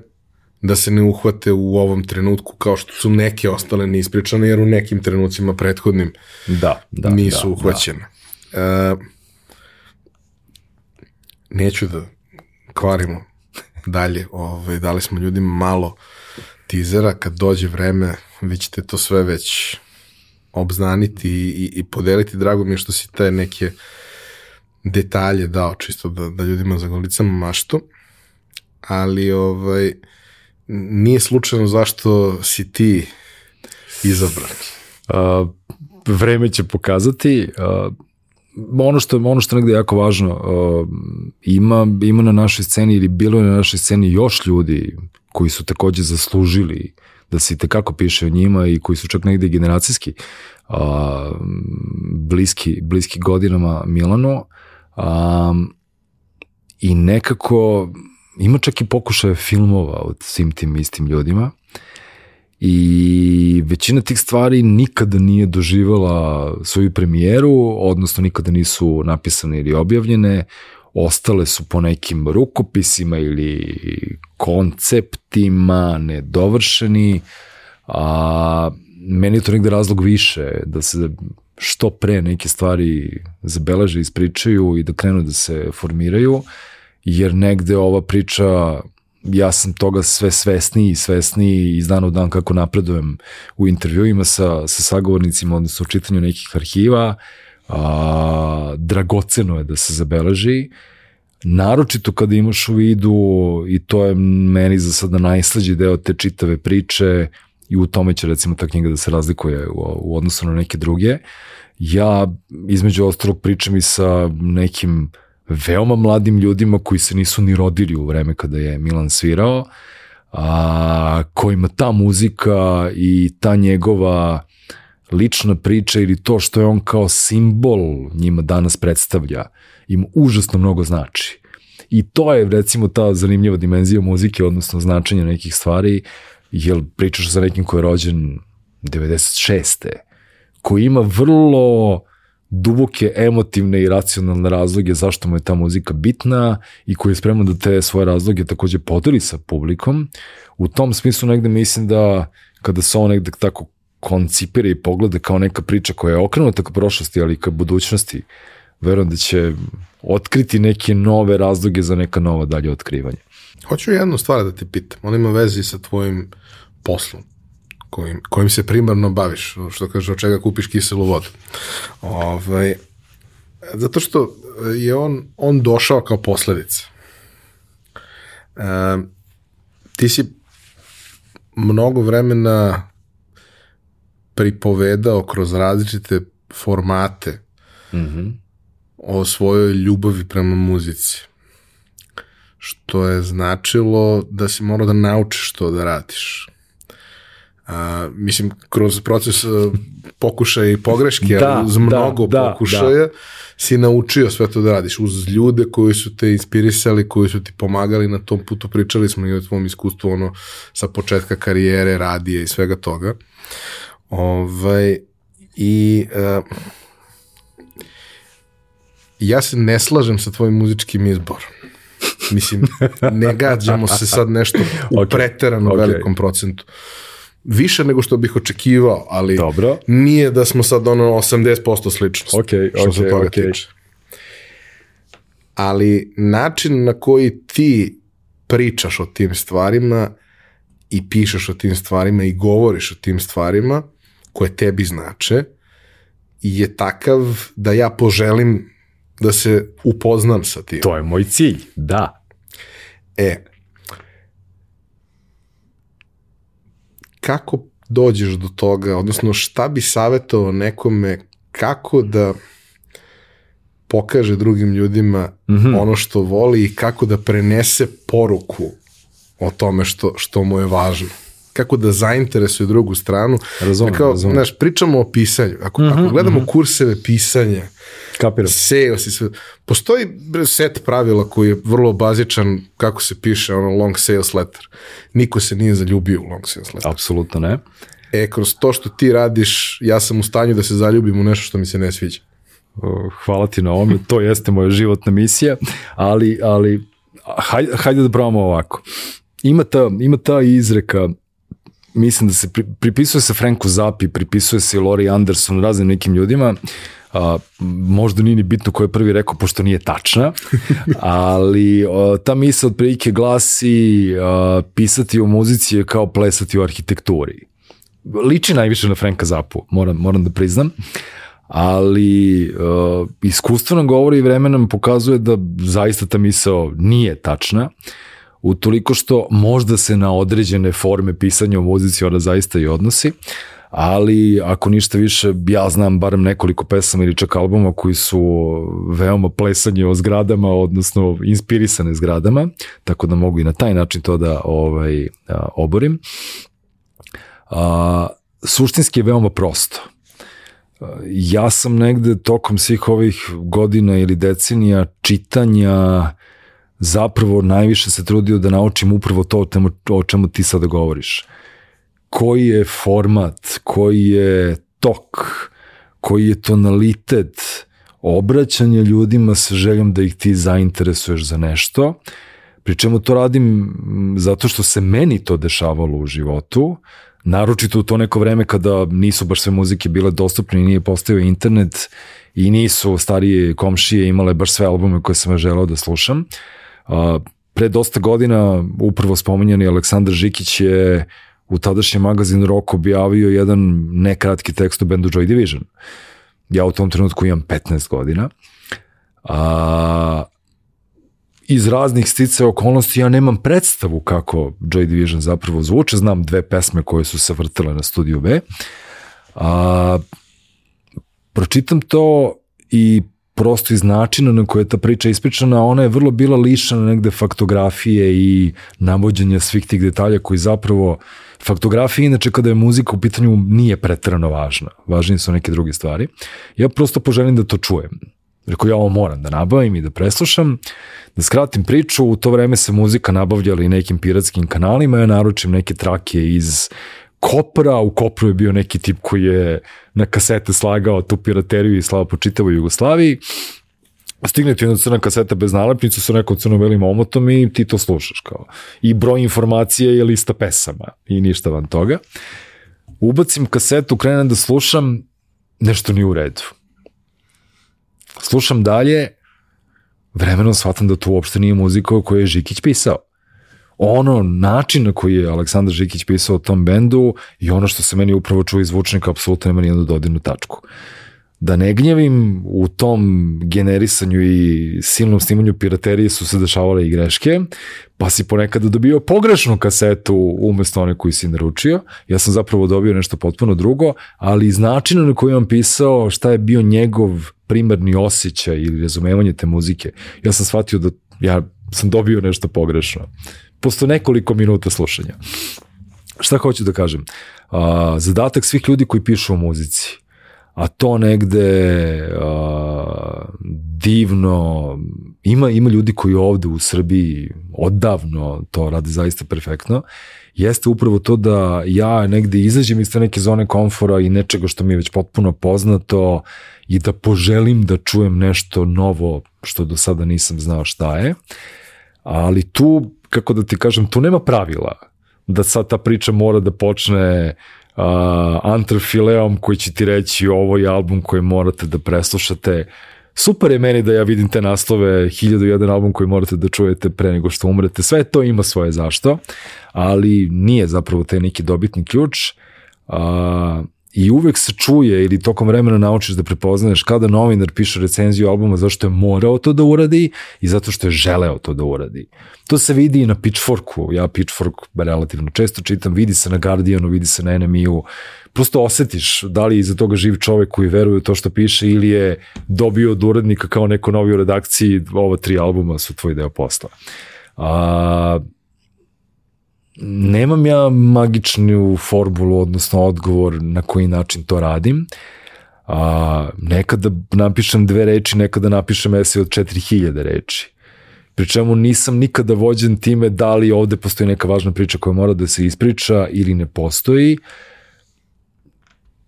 da se ne uhvate u ovom trenutku kao što su neke ostale neispričane, jer u nekim trenucima prethodnim Da, da. nisu da, uhvaćene. E, neću da kvarimo dalje, ovaj, dali smo ljudima malo tizera, kad dođe vreme, vi ćete to sve već obznaniti i, i, podeliti. Drago mi je što si te neke detalje dao, čisto da, da ljudima zagolicamo maštu, ali ovaj, nije slučajno zašto si ti izabran. A, vreme će pokazati. A, ono što ono što negde jako važno, a, ima ima na našoj sceni ili bilo je na našoj sceni još ljudi koji su takođe zaslužili da se tekako piše o njima i koji su čak negde generacijski a, bliski, bliski godinama Milano a, i nekako ima čak i pokušaje filmova od svim tim istim ljudima i većina tih stvari nikada nije doživala svoju premijeru, odnosno nikada nisu napisane ili objavljene, ostale su po nekim rukopisima ili konceptima nedovršeni, a meni je to negde razlog više da se što pre neke stvari zabeleže, ispričaju i da krenu da se formiraju, jer negde ova priča ja sam toga sve svesniji i svesniji iz dana u dan kako napredujem u intervjuima sa, sa sagovornicima, odnosno u čitanju nekih arhiva, a, dragoceno je da se zabeleži, naročito kada imaš u vidu, i to je meni za sada najslađi deo te čitave priče, i u tome će recimo ta knjiga da se razlikuje u, u odnosu na neke druge. Ja između ostalog pričam i sa nekim veoma mladim ljudima koji se nisu ni rodili u vreme kada je Milan svirao, a, kojima ta muzika i ta njegova lična priča ili to što je on kao simbol njima danas predstavlja, im užasno mnogo znači. I to je recimo ta zanimljiva dimenzija muzike, odnosno značenja nekih stvari, jer pričaš sa nekim ko je rođen 96. koji ima vrlo duboke emotivne i racionalne razloge zašto mu je ta muzika bitna i koji je spreman da te svoje razloge takođe podeli sa publikom. U tom smislu negde mislim da kada se on negde tako koncipira i pogleda kao neka priča koja je okrenuta ka prošlosti, ali ka budućnosti, verujem da će otkriti neke nove razloge za neka nova dalje otkrivanja. Hoću jednu stvar da te pitam, ona ima vezi sa tvojim poslom kojim, kojim se primarno baviš, što kaže, od čega kupiš kiselu vodu. Ovaj, zato što je on, on došao kao posledica. E, ti si mnogo vremena pripovedao kroz različite formate mm -hmm. o svojoj ljubavi prema muzici. Što je značilo da si morao da naučiš to da radiš a, mislim, kroz proces uh, pokušaja i pogreške, da, uz mnogo da, da, pokušaja, da. si naučio sve to da radiš uz ljude koji su te inspirisali, koji su ti pomagali na tom putu, pričali smo i o tvom iskustvu ono, sa početka karijere, radije i svega toga. Ovaj, I uh, ja se ne slažem sa tvojim muzičkim izborom. Mislim, ne gađamo se sad nešto u okay. preterano okay. velikom procentu. Uh, više nego što bih očekivao, ali Dobro. nije da smo sad ono 80% sličnost. Ok, što ok, se toga ok. Tiče. Ali način na koji ti pričaš o tim stvarima i pišeš o tim stvarima i govoriš o tim stvarima koje tebi znače je takav da ja poželim da se upoznam sa tim. To je moj cilj, da. E, kako dođeš do toga, odnosno šta bi savjetovao nekome kako da pokaže drugim ljudima mm -hmm. ono što voli i kako da prenese poruku o tome što, što mu je važno. Kako da zainteresuje drugu stranu. Razumem, kao, razumem. Znaš, pričamo o pisanju. Ako, mm -hmm, ako gledamo mm -hmm. kurseve pisanja, Kapiram. Sales i sve. Postoji set pravila koji je vrlo bazičan kako se piše ono long sales letter. Niko se nije zaljubio u long sales letter. Apsolutno ne. E, kroz to što ti radiš, ja sam u stanju da se zaljubim u nešto što mi se ne sviđa. hvala ti na ovome, to jeste moja životna misija, ali, ali hajde, hajde da probamo ovako. Ima ta, ima ta izreka, mislim da se pri, pripisuje se Franku Zappi, pripisuje se Lori Anderson, raznim nekim ljudima, a, možda nije ni bitno ko je prvi rekao, pošto nije tačna, ali a, ta misa od prilike glasi a, pisati o muzici je kao plesati o arhitekturi. Liči najviše na Franka Zappu, moram, moram da priznam ali uh, iskustvo nam govori i vreme nam pokazuje da zaista ta misao nije tačna, utoliko što možda se na određene forme pisanja o muzici ona zaista i odnosi, ali ako ništa više, ja znam barem nekoliko pesama ili čak albuma koji su veoma plesanje o zgradama, odnosno inspirisane zgradama, tako da mogu i na taj način to da ovaj, oborim. A, suštinski je veoma prosto ja sam negde tokom svih ovih godina ili decenija čitanja zapravo najviše se trudio da naučim upravo to o, čemu ti sada govoriš. Koji je format, koji je tok, koji je tonalitet obraćanja ljudima sa željom da ih ti zainteresuješ za nešto, pri čemu to radim zato što se meni to dešavalo u životu, naročito u to neko vreme kada nisu baš sve muzike bile dostupne i nije postao internet i nisu starije komšije imale baš sve albume koje sam želeo da slušam. Pre dosta godina upravo spominjani Aleksandar Žikić je u tadašnjem magazinu Rock objavio jedan nekratki tekst o bendu Joy Division. Ja u tom trenutku imam 15 godina. A, iz raznih stice okolnosti ja nemam predstavu kako Joy Division zapravo zvuče, znam dve pesme koje su se vrtile na studiju B. A, pročitam to i prosto iz načina na koje je ta priča ispričana, ona je vrlo bila lišana negde faktografije i navođenja svih tih detalja koji zapravo faktografija inače kada je muzika u pitanju nije pretrano važna. Važnije su neke druge stvari. Ja prosto poželim da to čujem. Rekao, ja ovo moram da nabavim i da preslušam. Da skratim priču, u to vreme se muzika nabavljala i nekim piratskim kanalima, ja naručim neke trake iz Kopra, u Kopru je bio neki tip koji je na kasete slagao tu pirateriju i slava po čitavoj Jugoslaviji. Stigne ti jedna crna kaseta bez nalepnice sa nekom crno-belim omotom i ti to slušaš kao. I broj informacije je lista pesama i ništa van toga. Ubacim kasetu, krenem da slušam, nešto nije u redu slušam dalje, vremenom shvatam da to uopšte nije muzika koju je Žikić pisao. Ono način na koji je Aleksandar Žikić pisao o tom bendu i ono što se meni upravo čuje iz zvučnika apsolutno nema nijednu dodirnu tačku. Da ne gnjevim, u tom generisanju i silnom snimanju piraterije su se dešavale i greške, pa si ponekad dobio pogrešnu kasetu umesto one koju si naručio. Ja sam zapravo dobio nešto potpuno drugo, ali iz načina na koji on pisao šta je bio njegov primarni osjećaj ili razumevanje te muzike, ja sam shvatio da ja sam dobio nešto pogrešno. Posto nekoliko minuta slušanja. Šta hoću da kažem? A, zadatak svih ljudi koji pišu o muzici, a to negde a, divno, ima, ima ljudi koji ovde u Srbiji odavno to rade zaista perfektno, jeste upravo to da ja negde izađem iz te neke zone komfora i nečega što mi je već potpuno poznato i da poželim da čujem nešto novo što do sada nisam znao šta je. Ali tu, kako da ti kažem, tu nema pravila da sad ta priča mora da počne uh, antrafileom koji će ti reći ovo je album koji morate da preslušate. Super je meni da ja vidim te naslove 1001 album koji morate da čujete pre nego što umrete. Sve to ima svoje zašto, ali nije zapravo taj neki dobitni ključ. Uh, I uvek se čuje ili tokom vremena naučiš da prepoznaješ kada novinar piše recenziju albuma zašto je morao to da uradi i zato što je želeo to da uradi. To se vidi i na Pitchforku, ja Pitchfork relativno često čitam, vidi se na Guardianu, vidi se na NMI-u, prosto osetiš da li iza toga živ čovek koji veruje u to što piše ili je dobio od urednika kao neko novi u redakciji, ova tri albuma su tvoj deo posla. A, nemam ja magičnu formulu, odnosno odgovor na koji način to radim. A, nekada napišem dve reči, nekada napišem esej od 4000 reči. Pri čemu nisam nikada vođen time da li ovde postoji neka važna priča koja mora da se ispriča ili ne postoji.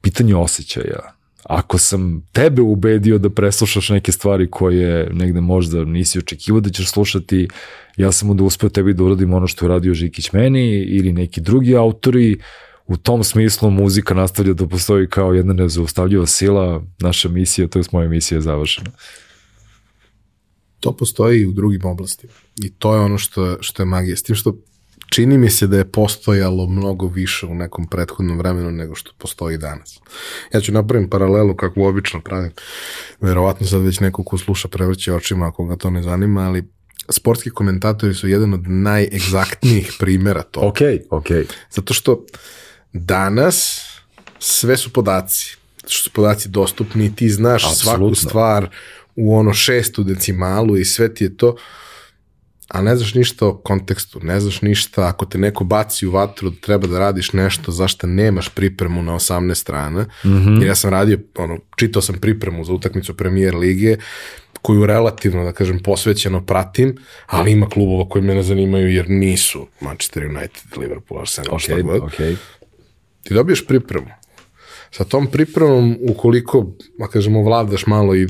Pitanje osjećaja. Ako sam tebe ubedio da preslušaš neke stvari koje negde možda nisi očekivao da ćeš slušati, ja sam onda uspeo tebi da uradim ono što je radio Žikić meni ili neki drugi autori, u tom smislu muzika nastavlja da postoji kao jedna nezaustavljiva sila, naša misija, to je moja misija je završena. To postoji i u drugim oblastima. I to je ono što, što je magija. S tim što čini mi se da je postojalo mnogo više u nekom prethodnom vremenu nego što postoji danas. Ja ću napravim paralelu kako obično pravim. Verovatno sad već neko ko sluša prevrće očima ako ga to ne zanima, ali sportski komentatori su jedan od najegzaktnijih primjera toga. Ok, ok. Zato što danas sve su podaci. Zato što su podaci dostupni i ti znaš Apsolutno. svaku stvar u ono šestu decimalu i sve ti je to a ne znaš ništa o kontekstu, ne znaš ništa, ako te neko baci u vatru da treba da radiš nešto zašto nemaš pripremu na 18 strana, mm -hmm. jer ja sam radio, ono, čitao sam pripremu za utakmicu premijer lige, koju relativno, da kažem, posvećeno pratim, ali ima klubova koji me ne zanimaju jer nisu Manchester United, Liverpool, Arsenal, okay, šta god. Okay. Ti dobiješ pripremu. Sa tom pripremom, ukoliko, da kažemo, vladaš malo i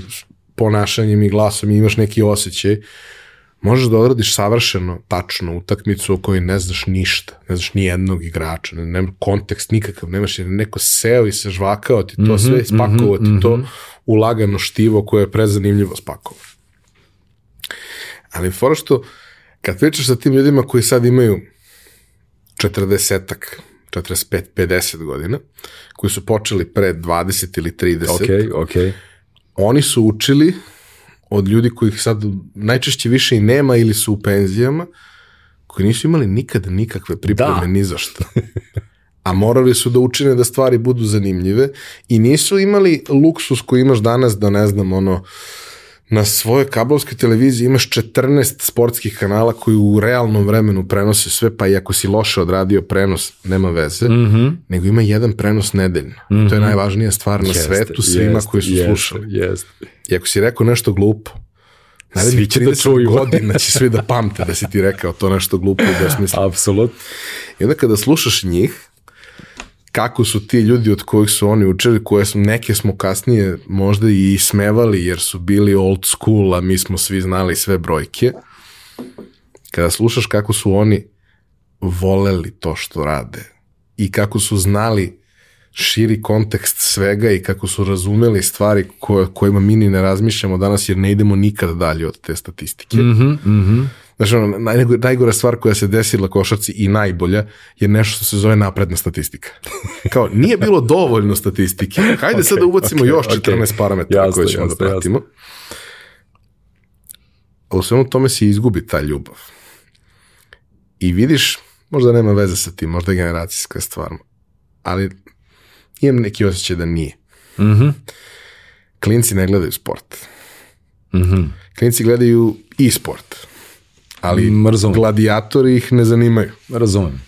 ponašanjem i glasom i imaš neki osjećaj, možeš da odradiš savršeno, tačno utakmicu o kojoj ne znaš ništa, ne znaš ni jednog igrača, ne, nema kontekst nikakav, nemaš jer neko seo i se žvakao ti to mm -hmm, sve, spakovao mm -hmm, ti to u lagano štivo koje je prezanimljivo spakovao. Ali fora što, kad pričaš sa tim ljudima koji sad imaju 40-ak, 45, 50 godina, koji su počeli pre 20 ili 30, okay, okay. oni su učili od ljudi kojih sad najčešće više i nema ili su u penzijama, koji nisu imali nikada nikakve pripreme da. ni za šta. A morali su da učine da stvari budu zanimljive i nisu imali luksus koji imaš danas da ne znam ono na svojoj kablovskoj televiziji imaš 14 sportskih kanala koji u realnom vremenu prenose sve, pa i ako si loše odradio prenos, nema veze, mm -hmm. nego ima jedan prenos nedeljno. Mm -hmm. To je najvažnija stvar na jeste, svetu svima jeste, koji su jeste, slušali. Jeste. I ako si rekao nešto glupo, Narednih 30 da čuju. godina će svi da pamte da si ti rekao to nešto glupo i besmisleno. Apsolutno. I onda kada slušaš njih, kako su ti ljudi od kojih su oni učili, koje smo, neke smo kasnije možda i smevali jer su bili old school, a mi smo svi znali sve brojke. Kada slušaš kako su oni voleli to što rade i kako su znali širi kontekst svega i kako su razumeli stvari koje, kojima mi ni ne razmišljamo danas jer ne idemo nikada dalje od te statistike. Mm -hmm, mm -hmm. Znači, ono, naj, najgora stvar koja se desila košarci i najbolja je nešto što se zove napredna statistika. Kao, nije bilo dovoljno statistike, hajde okay, sad da ubacimo okay, još 14 okay. parametara jasne, koje ćemo jasne, da pratimo. Jasne. A u svemu tome se izgubi ta ljubav. I vidiš, možda nema veze sa tim, možda je generacijska stvar, ali imam neki osjećaj da nije. Mm -hmm. Klinci ne gledaju sport. Mm -hmm. Klinci gledaju i sport. Ali Mrzom. gladijatori ih ne zanimaju. Razumem.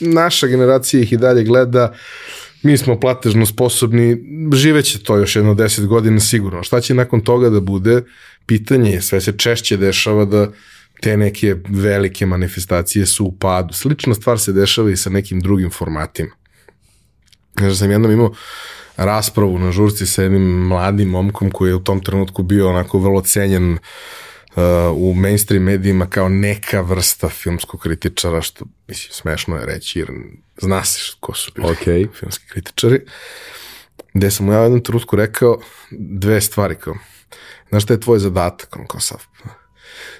Naša generacija ih i dalje gleda, mi smo platežno sposobni, živeće to još jedno deset godina sigurno. Šta će nakon toga da bude? Pitanje je, sve se češće dešava da te neke velike manifestacije su u padu. Slična stvar se dešava i sa nekim drugim formatima. Znači sam jednom imao raspravu na žurci sa jednim mladim momkom koji je u tom trenutku bio onako vrlo cenjen uh, u mainstream medijima kao neka vrsta filmskog kritičara, što mislim, smešno je reći, jer zna se ko su bili okay. filmski kritičari, gde sam mu ja u jednom trenutku rekao dve stvari, kao, znaš šta je tvoj zadatak, on kao sav,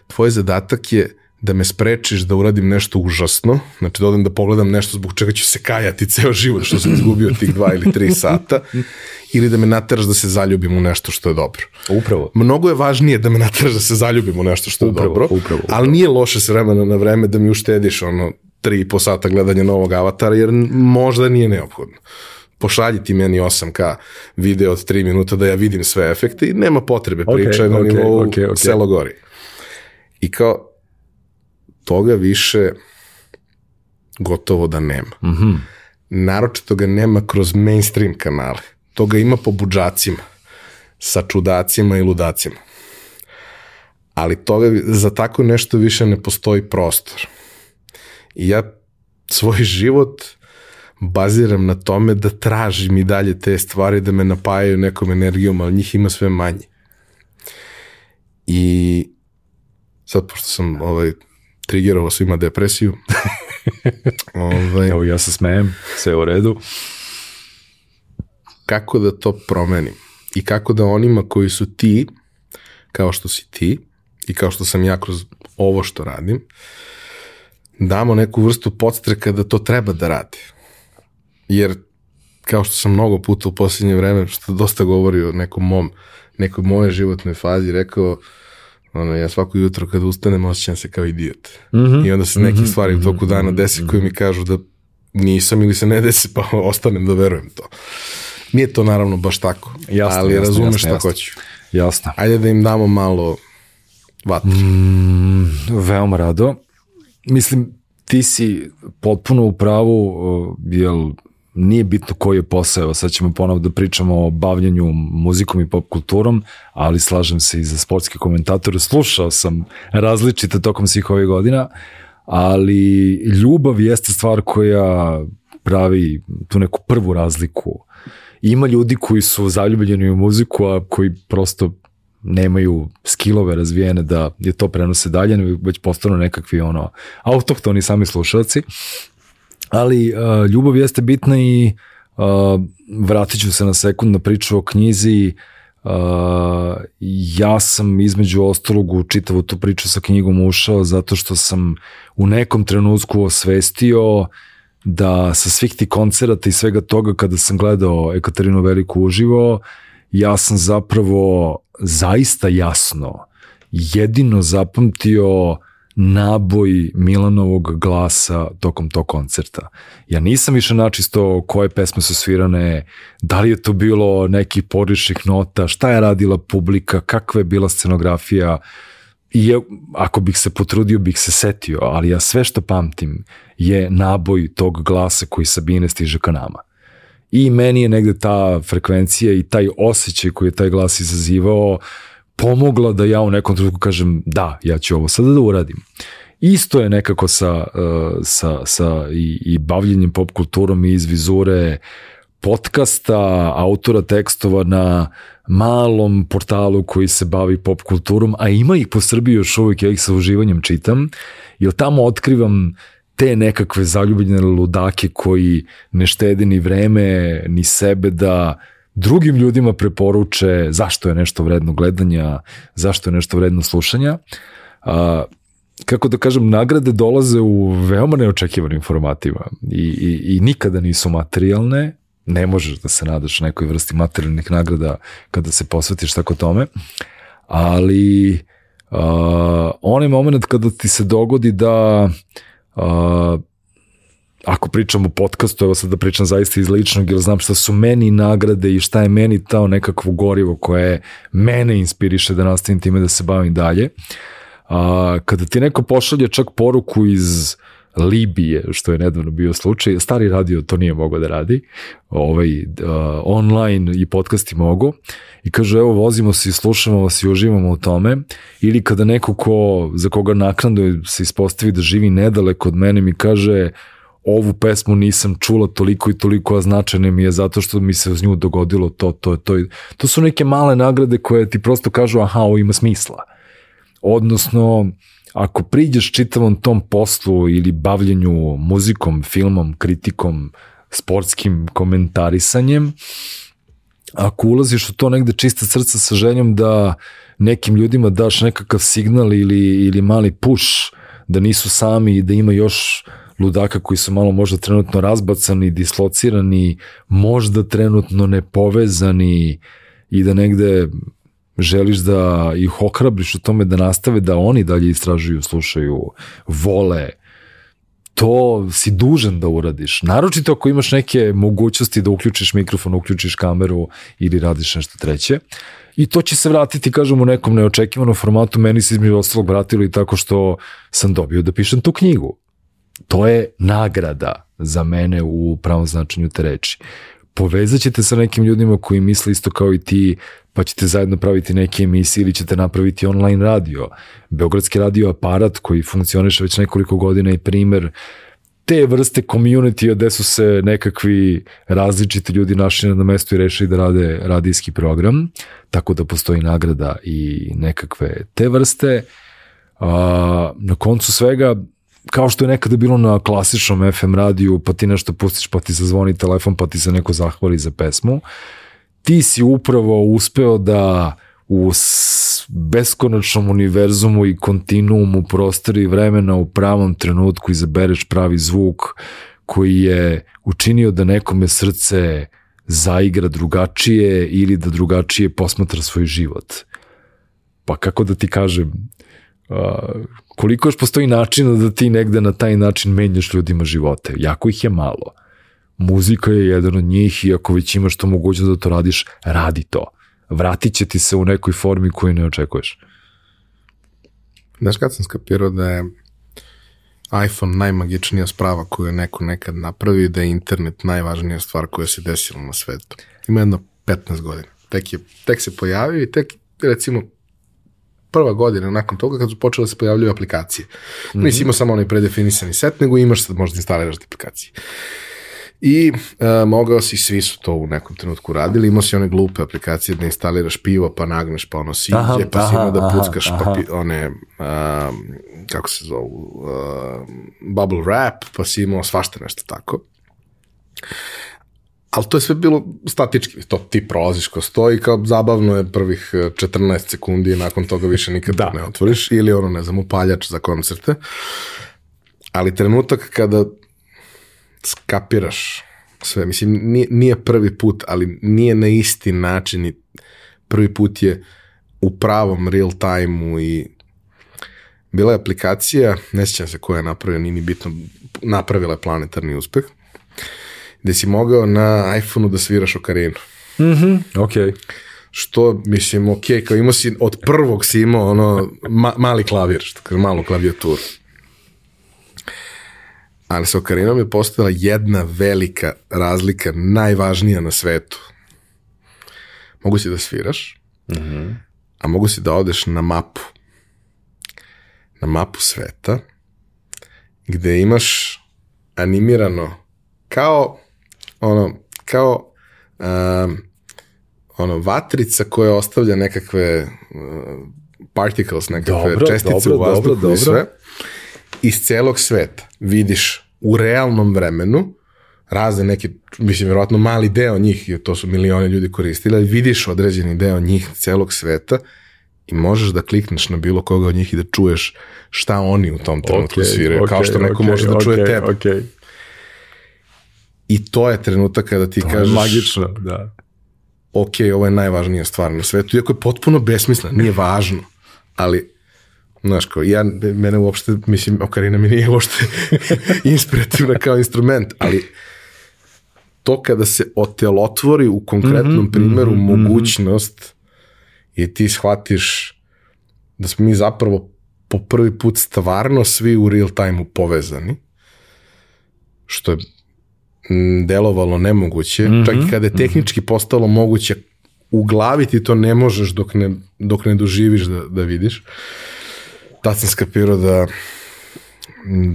tvoj zadatak je da me sprečiš da uradim nešto užasno, znači da odem da pogledam nešto zbog čega ću se kajati ceo život što sam izgubio tih dva ili tri sata, ili da me nateraš da se zaljubim u nešto što je dobro. Upravo. Mnogo je važnije da me nateraš da se zaljubim u nešto što je upravo, dobro, upravo, upravo. ali nije loše s vremena na vreme da mi uštediš ono tri i po sata gledanja novog avatara, jer možda nije neophodno pošalji ti meni 8K video od 3 minuta da ja vidim sve efekte i nema potrebe, pričaj okay, na okay, nivou okay, okay. selo gori. I kao, toga više gotovo da nema. Mm -hmm. Naročito ga nema kroz mainstream kanale. Toga ima po buđacima, sa čudacima i ludacima. Ali toga, za tako nešto više ne postoji prostor. I ja svoj život baziram na tome da tražim i dalje te stvari, da me napajaju nekom energijom, ali njih ima sve manje. I sad, pošto sam ovaj, trigerovao svima depresiju, ovaj, Evo ja se smejem, sve u redu. Kako da to promenim? I kako da onima koji su ti, kao što si ti, i kao što sam ja kroz ovo što radim, damo neku vrstu podstreka da to treba da rade. Jer, kao što sam mnogo puta u posljednje vreme, što dosta govori o nekom mom, nekoj moje životnoj fazi, rekao, ono, ja svako jutro kad ustanem osjećam se kao idiot. Mm -hmm. I onda se neke mm -hmm. stvari u toku dana desi koje mi kažu da nisam ili se ne desi, pa ostanem da verujem to. Nije to naravno baš tako, jasno, ali jasno, razumeš jasno, šta jasno. hoću. Jasno. Ajde da im damo malo vatre. Mm, veoma rado. Mislim, ti si potpuno u pravu, jel nije bitno koji je posao, sad ćemo ponovno da pričamo o bavljanju muzikom i pop kulturom, ali slažem se i za sportski komentator, slušao sam različite tokom svih ovih godina, ali ljubav jeste stvar koja pravi tu neku prvu razliku. Ima ljudi koji su zaljubljeni u muziku, a koji prosto nemaju skillove razvijene da je to prenose dalje, već postanu nekakvi ono autohtoni sami slušalci ali uh, ljubav jeste bitna i uh, vratit ću se na sekund na priču o knjizi. Uh, ja sam između ostalog u čitavu tu priču sa knjigom ušao zato što sam u nekom trenutku osvestio da sa svih ti koncerata i svega toga kada sam gledao Ekaterinu Veliku uživo, ja sam zapravo zaista jasno jedino zapamtio naboj Milanovog glasa tokom tog koncerta. Ja nisam više načisto koje pesme su svirane, da li je to bilo neki poriših nota, šta je radila publika, kakva je bila scenografija, i je, ako bih se potrudio bih se setio, ali ja sve što pamtim je naboj tog glasa koji Sabine stiže ka nama. I meni je negde ta frekvencija i taj osjećaj koji je taj glas izazivao pomogla da ja u nekom trenutku kažem da, ja ću ovo sada da uradim. Isto je nekako sa, uh, sa, sa i, i bavljenjem pop kulturom iz vizure podcasta, autora tekstova na malom portalu koji se bavi pop kulturom, a ima ih po Srbiji još uvijek, ja ih sa uživanjem čitam, jer tamo otkrivam te nekakve zaljubljene ludake koji ne štede ni vreme, ni sebe da drugim ljudima preporuče zašto je nešto vredno gledanja, zašto je nešto vredno slušanja. A, kako da kažem, nagrade dolaze u veoma neočekivanim formatima i, i, i nikada nisu materijalne, ne možeš da se nadaš nekoj vrsti materijalnih nagrada kada se posvetiš tako tome, ali uh, onaj moment kada ti se dogodi da uh, ako pričam o podcastu, evo sad da pričam zaista iz ličnog, jer znam šta su meni nagrade i šta je meni tao nekakvo gorivo koje mene inspiriše da nastavim time da se bavim dalje. A, kada ti neko pošalje čak poruku iz Libije, što je nedavno bio slučaj, stari radio to nije mogao da radi, ovaj, uh, online i podcasti mogu, i kaže evo vozimo se i slušamo vas i uživamo u tome, ili kada neko ko, za koga naknadno se ispostavi da živi nedaleko od mene mi kaže ovu pesmu nisam čula toliko i toliko, a mi je zato što mi se uz nju dogodilo to, to, to. To su neke male nagrade koje ti prosto kažu aha, ovo ima smisla. Odnosno, ako priđeš čitavom tom poslu ili bavljenju muzikom, filmom, kritikom, sportskim komentarisanjem, ako ulaziš u to negde čista srca sa željom da nekim ljudima daš nekakav signal ili, ili mali push da nisu sami i da ima još ludaka koji su malo možda trenutno razbacani, dislocirani, možda trenutno nepovezani i da negde želiš da ih ohrabriš u tome da nastave da oni dalje istražuju, slušaju, vole, to si dužan da uradiš. Naročito ako imaš neke mogućnosti da uključiš mikrofon, uključiš kameru ili radiš nešto treće. I to će se vratiti, kažem, u nekom neočekivanom formatu. Meni se između ostalog vratilo i tako što sam dobio da pišem tu knjigu to je nagrada za mene u pravom značenju te reči. Povezat ćete sa nekim ljudima koji misle isto kao i ti, pa ćete zajedno praviti neke emisije ili ćete napraviti online radio. Beogradski radio aparat koji funkcioniše već nekoliko godina i primer te vrste community gde su se nekakvi različiti ljudi našli na mestu i rešili da rade radijski program, tako da postoji nagrada i nekakve te vrste. A, na koncu svega, kao što je nekada bilo na klasičnom FM radiju, pa ti nešto pustiš, pa ti zazvoni telefon, pa ti se neko zahvali za pesmu, ti si upravo uspeo da u beskonačnom univerzumu i kontinuumu prostora i vremena u pravom trenutku izabereš pravi zvuk koji je učinio da nekome srce zaigra drugačije ili da drugačije posmatra svoj život. Pa kako da ti kažem, koliko još postoji načina da ti negde na taj način menjaš ljudima živote? Jako ih je malo. Muzika je jedan od njih i ako već imaš to mogućnost da to radiš, radi to vratit će ti se u nekoj formi koju ne očekuješ. Znaš kad sam skapirao da je iPhone najmagičnija sprava koju je neko nekad napravio da je internet najvažnija stvar koja se desila na svetu. Ima jedno 15 godina. Tek, je, tek se pojavio i tek recimo prva godina nakon toga kad su počele da se pojavljaju aplikacije. Mm -hmm. Nisi imao samo onaj predefinisani set, nego imaš sad možda instaliraš aplikacije. I e, mogao si, svi su to u nekom trenutku radili, imao si one glupe aplikacije da instaliraš pivo, pa nagneš, pa ono siđe, aha, pa si imao da puckaš pa pi, one, um, kako se zovu, uh, bubble wrap, pa si imao svašta nešto tako. Ali to je sve bilo statički, to ti prolaziš ko stoji, kao zabavno je prvih 14 sekundi i nakon toga više nikad da. ne otvoriš, ili ono, ne znam, upaljač za koncerte. Ali trenutak kada skapiraš sve. Mislim, nije, nije prvi put, ali nije na isti način i prvi put je u pravom real time-u i bila je aplikacija, ne sjećam se koja je napravila, nije ni bitno, napravila je planetarni uspeh, gde si mogao na iPhone-u da sviraš okarinu. Mhm, mm okej. Što, mislim, ok, kao imao si, od prvog si imao ono, ma, mali klavir, što kaže, malu klavijaturu ali sa Okarinom je postala jedna velika razlika, najvažnija na svetu. Mogu si da sviraš, mm -hmm. a mogu si da odeš na mapu. Na mapu sveta, gde imaš animirano kao ono, kao um, ono, vatrica koja ostavlja nekakve uh, particles, nekakve dobro, čestice dobro, u vazduhu dobro, i sve iz celog sveta vidiš u realnom vremenu razne neke, mislim, vjerojatno mali deo njih, jer to su milione ljudi koristili, ali vidiš određeni deo njih celog sveta i možeš da klikneš na bilo koga od njih i da čuješ šta oni u tom trenutku okay, sviraju, okay, kao što neko okay, može da čuje okay, tebe. Okay. I to je trenutak kada ti to kažeš... magično, da. Ok, ovo je najvažnija stvar na svetu, iako je potpuno besmisleno, nije važno, ali Znaš, kao, ja, mene uopšte, mislim, okarina mi nije uopšte inspirativna kao instrument, ali to kada se otelotvori u konkretnom mm -hmm, primeru mm -hmm, mogućnost i ti shvatiš da smo mi zapravo po prvi put stvarno svi u real time-u povezani, što je delovalo nemoguće, mm -hmm, čak i kada je mhm. tehnički postalo moguće, u glavi ti to ne možeš dok ne, dok ne doživiš da, da vidiš. Tad sam skapirao da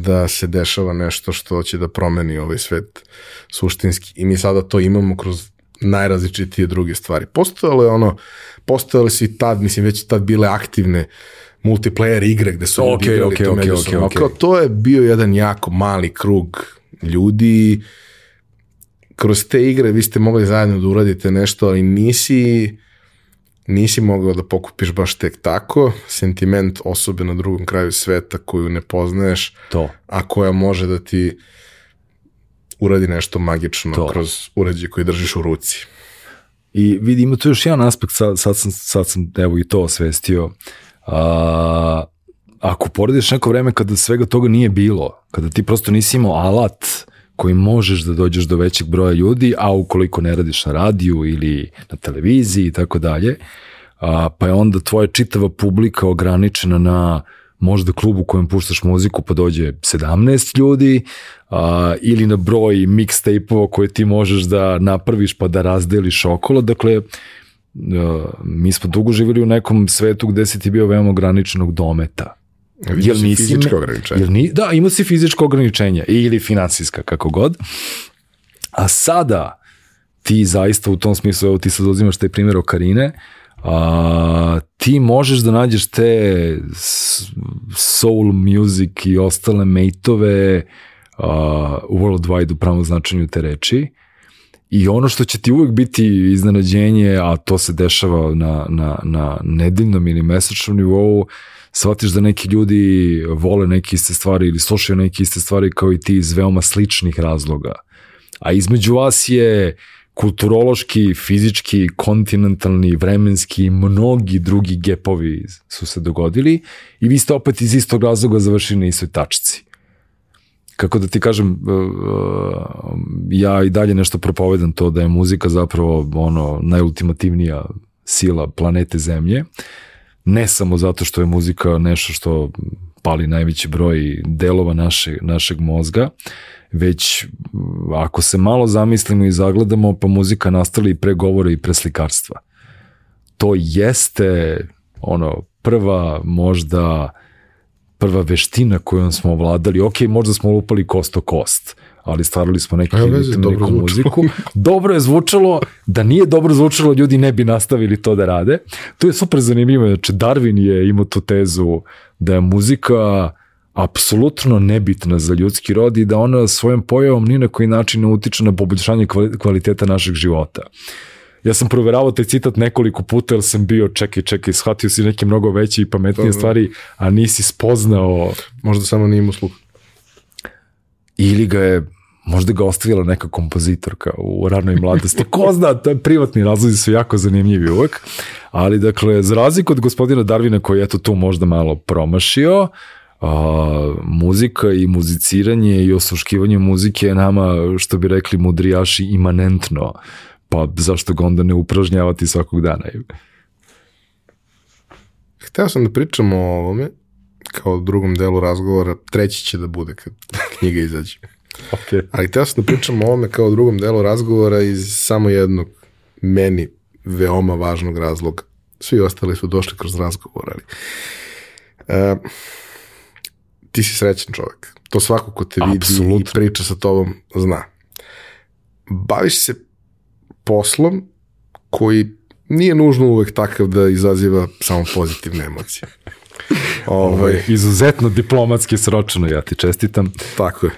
da se dešava nešto što će da promeni ovaj svet suštinski i mi sada to imamo kroz najrazličitije druge stvari. Postojalo je ono, postojale su i tad, mislim, već tad bile aktivne multiplayer igre gde su okay, ljudi okay, to okay, okay, okay. Kao, to je bio jedan jako mali krug ljudi kroz te igre vi ste mogli zajedno da uradite nešto, ali nisi nisi mogao da pokupiš baš tek tako, sentiment osobe na drugom kraju sveta koju ne poznaješ, to. a koja može da ti uradi nešto magično to. kroz uređaj koji držiš u ruci. I vidi, ima tu još jedan aspekt, sad, sad, sam, sad sam evo i to osvestio. A, ako porediš neko vreme kada svega toga nije bilo, kada ti prosto nisi imao alat koji možeš da dođeš do većeg broja ljudi, a ukoliko ne radiš na radiju ili na televiziji i tako dalje, pa je onda tvoja čitava publika ograničena na možda klub u kojem puštaš muziku pa dođe 17 ljudi a, ili na broj mixtape-ova koje ti možeš da napraviš pa da razdeliš okolo. Dakle, a, mi smo dugo živjeli u nekom svetu gde si ti bio veoma ograničenog dometa Jel si nisi fizičko ograničenje. Jel ni, da, ima si fizičko ograničenje ili finansijska, kako god. A sada ti zaista u tom smislu, evo ti sad uzimaš taj primjer Okarine, a, ti možeš da nađeš te soul music i ostale mejtove a, worldwide u pravom značenju te reči. I ono što će ti uvek biti iznenađenje, a to se dešava na, na, na nedeljnom ili mesečnom nivou, shvatiš da neki ljudi vole neke iste stvari ili slušaju neke iste stvari kao i ti iz veoma sličnih razloga. A između vas je kulturološki, fizički, kontinentalni, vremenski i mnogi drugi gepovi su se dogodili i vi ste opet iz istog razloga završili na istoj tačci kako da ti kažem, uh, ja i dalje nešto propovedam to da je muzika zapravo ono najultimativnija sila planete Zemlje. Ne samo zato što je muzika nešto što pali najveći broj delova naše, našeg mozga, već ako se malo zamislimo i zagledamo, pa muzika nastala i pre govora i pre slikarstva. To jeste ono prva možda prva veština kojom smo ovladali. Ok, možda smo lupali kost o kost, ali stvarali smo neki ritam, dobro neku zvučalo. muziku. Dobro je zvučalo, da nije dobro zvučalo, ljudi ne bi nastavili to da rade. To je super zanimljivo, znači Darwin je imao tu tezu da je muzika apsolutno nebitna za ljudski rod i da ona svojom pojavom ni na koji način ne utiče na poboljšanje kvali- kvaliteta našeg života. Ja sam proveravao taj citat nekoliko puta jer sam bio čekaj, čekaj, shvatio si neke mnogo veće i pametnije Dobro. stvari, a nisi spoznao Možda samo nije imao sluha. ili ga je možda ga ostavila neka kompozitorka u ranoj mladosti. Ko zna, to je privatni razlozi su jako zanimljivi uvek. Ali dakle, za razliku od gospodina Darvina koji je eto tu možda malo promašio, a, muzika i muziciranje i osluškivanje muzike je nama, što bi rekli mudrijaši, imanentno. Pa zašto ga onda ne upražnjavati svakog dana? Hteo sam da pričamo o ovome, kao drugom delu razgovora, treći će da bude kad knjiga izađe. Okay. Ali hteo sam da pričam o ovome kao drugom delu razgovora iz samo jednog meni veoma važnog razloga. Svi ostali su došli kroz razgovor, ali... Uh, ti si srećan čovjek. To svako ko te vidi Apsolutno. i priča sa tobom zna. Baviš se poslom koji nije nužno uvek takav da izaziva samo pozitivne emocije. Ovo Ovaj, je izuzetno diplomatski sročeno, ja ti čestitam. Tako je.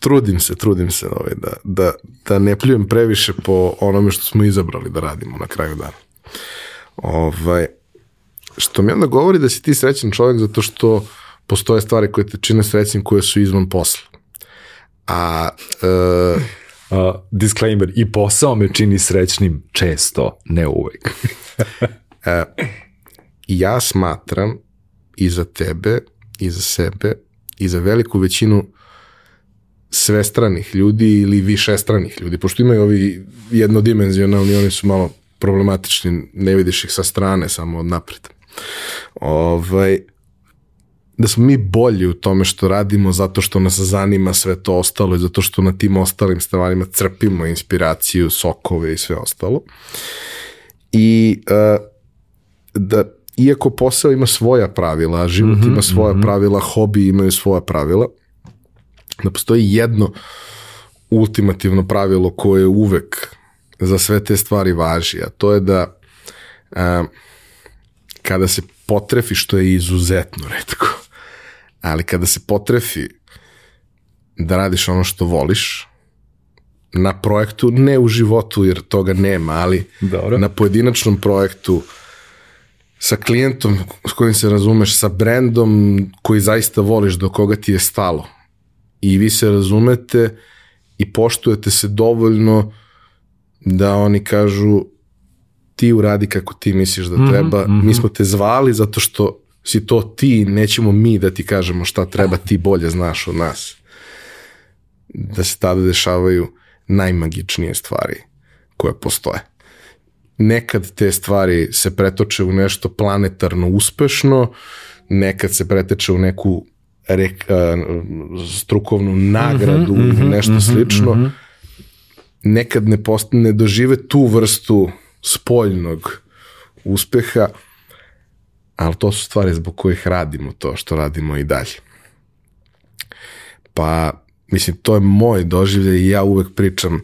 Trudim se, trudim se ovaj, da, da, da ne pljujem previše po onome što smo izabrali da radimo na kraju dana. Ovaj, što mi onda govori da si ti srećan čovjek zato što postoje stvari koje te čine srećnim koje su izvan posla. A e, Uh, disclaimer, i posao me čini srećnim često, ne uvek. ja smatram i za tebe, i za sebe, i za veliku većinu svestranih ljudi ili višestranih ljudi, pošto imaju ovi jednodimenzionalni, oni su malo problematični, ne vidiš ih sa strane, samo od napred. Ovaj, da smo mi bolji u tome što radimo zato što nas zanima sve to ostalo i zato što na tim ostalim stvarima crpimo inspiraciju, sokove i sve ostalo. I uh, da iako posao ima svoja pravila, život ima svoja pravila, hobi imaju svoja pravila, da postoji jedno ultimativno pravilo koje uvek za sve te stvari važi, a to je da a, kada se potrefi, što je izuzetno redko, ali kada se potrefi da radiš ono što voliš, na projektu, ne u životu jer toga nema, ali Dobro. na pojedinačnom projektu sa klijentom s kojim se razumeš, sa brendom koji zaista voliš, do koga ti je stalo. I vi se razumete i poštujete se dovoljno da oni kažu ti uradi kako ti misliš da treba, mm -hmm. mi smo te zvali zato što si to ti, nećemo mi da ti kažemo šta treba, ti bolje znaš od nas. Da se tada dešavaju najmagičnije stvari koje postoje. Nekad te stvari se pretoče u nešto planetarno uspešno, nekad se preteče u neku rek, strukovnu nagradu mm -hmm, ili nešto mm -hmm, slično. Mm -hmm. Nekad ne, post, ne dožive tu vrstu spoljnog uspeha, ali to su stvari zbog kojih radimo to što radimo i dalje. Pa, mislim, to je moj doživljaj i ja uvek pričam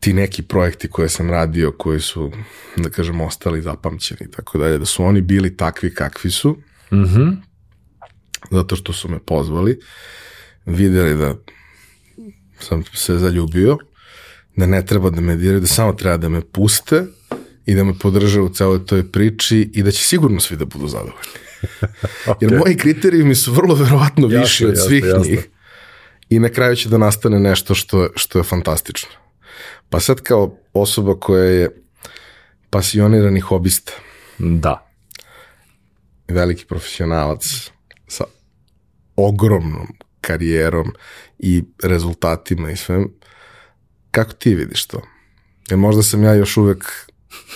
ti neki projekti koje sam radio, koji su, da kažem, ostali zapamćeni i tako dalje, da su oni bili takvi kakvi su, Mhm. Mm zato što su me pozvali, videli da sam se zaljubio, da ne treba da me diraju, da samo treba da me puste i da me podrže u celoj toj priči i da će sigurno svi da budu zadovoljni. Jer moji kriterijumi su vrlo verovatno viši od svih jasno. njih i na kraju će da nastane nešto što, što je fantastično. Pa sad kao osoba koja je pasionirani hobista, Da. veliki profesionalac ogromnom karijerom i rezultatima i svem, kako ti vidiš to? Jer možda sam ja još uvek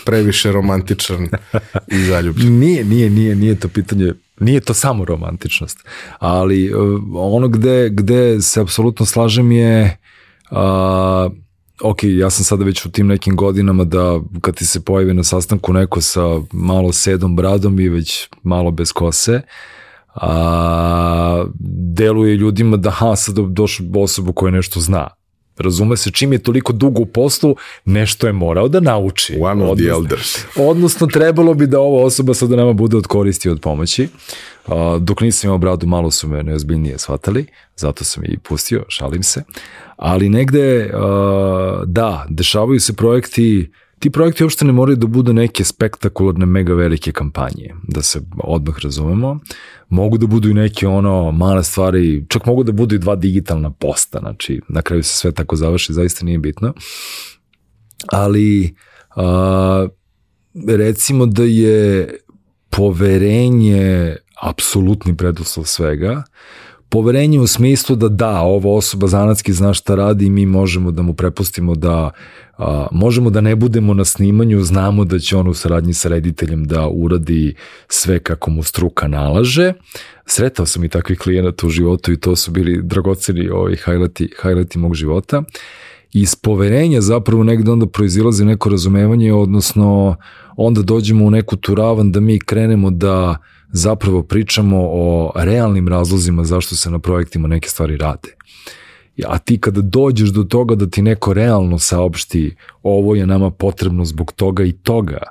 previše romantičan i zaljubljen. Nije, nije, nije, nije to pitanje, nije to samo romantičnost, ali uh, ono gde, gde se apsolutno slažem je uh, ok, ja sam sada već u tim nekim godinama da kad ti se pojavi na sastanku neko sa malo sedom bradom i već malo bez kose, a, deluje ljudima da ha, sad došla osoba koja nešto zna. Razume se, čim je toliko dugo u poslu, nešto je morao da nauči. One of the Odnosno- elders. Odnosno, trebalo bi da ova osoba sada nama bude od koristi i od pomoći. A, dok nisam imao bradu, malo su me neozbiljnije shvatali, zato sam i pustio, šalim se. Ali negde, a, da, dešavaju se projekti, ti projekti uopšte ne moraju da budu neke spektakularne, mega velike kampanje, da se odmah razumemo. Mogu da budu i neke ono male stvari, čak mogu da budu i dva digitalna posta, znači na kraju se sve tako završi, zaista nije bitno. Ali a, recimo da je poverenje apsolutni preduslov svega. Poverenje u smislu da da, ova osoba zanatski zna šta radi i mi možemo da mu prepustimo da a, možemo da ne budemo na snimanju, znamo da će on u saradnji sa rediteljem da uradi sve kako mu struka nalaže. Sretao sam i takvih klijenata u životu i to su bili dragoceni ovi highlighti, highlighti mog života iz poverenja zapravo negde onda proizilazi neko razumevanje, odnosno onda dođemo u neku turavan da mi krenemo da zapravo pričamo o realnim razlozima zašto se na projektima neke stvari rade. A ti kada dođeš do toga da ti neko realno saopšti ovo je nama potrebno zbog toga i toga,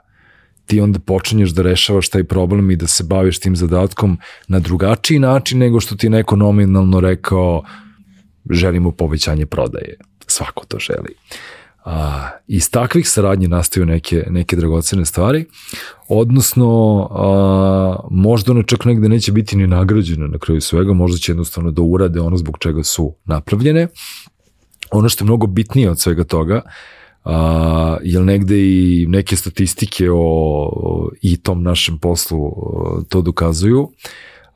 ti onda počinješ da rešavaš taj problem i da se baviš tim zadatkom na drugačiji način nego što ti neko nominalno rekao želimo povećanje prodaje. Svako to želi. A, iz takvih saradnji nastaju neke, neke dragocene stvari, odnosno a, možda one čak negde neće biti ni nagrađene na kraju svega, možda će jednostavno da urade ono zbog čega su napravljene. Ono što je mnogo bitnije od svega toga, a, jer negde i neke statistike o, o i tom našem poslu o, to dokazuju,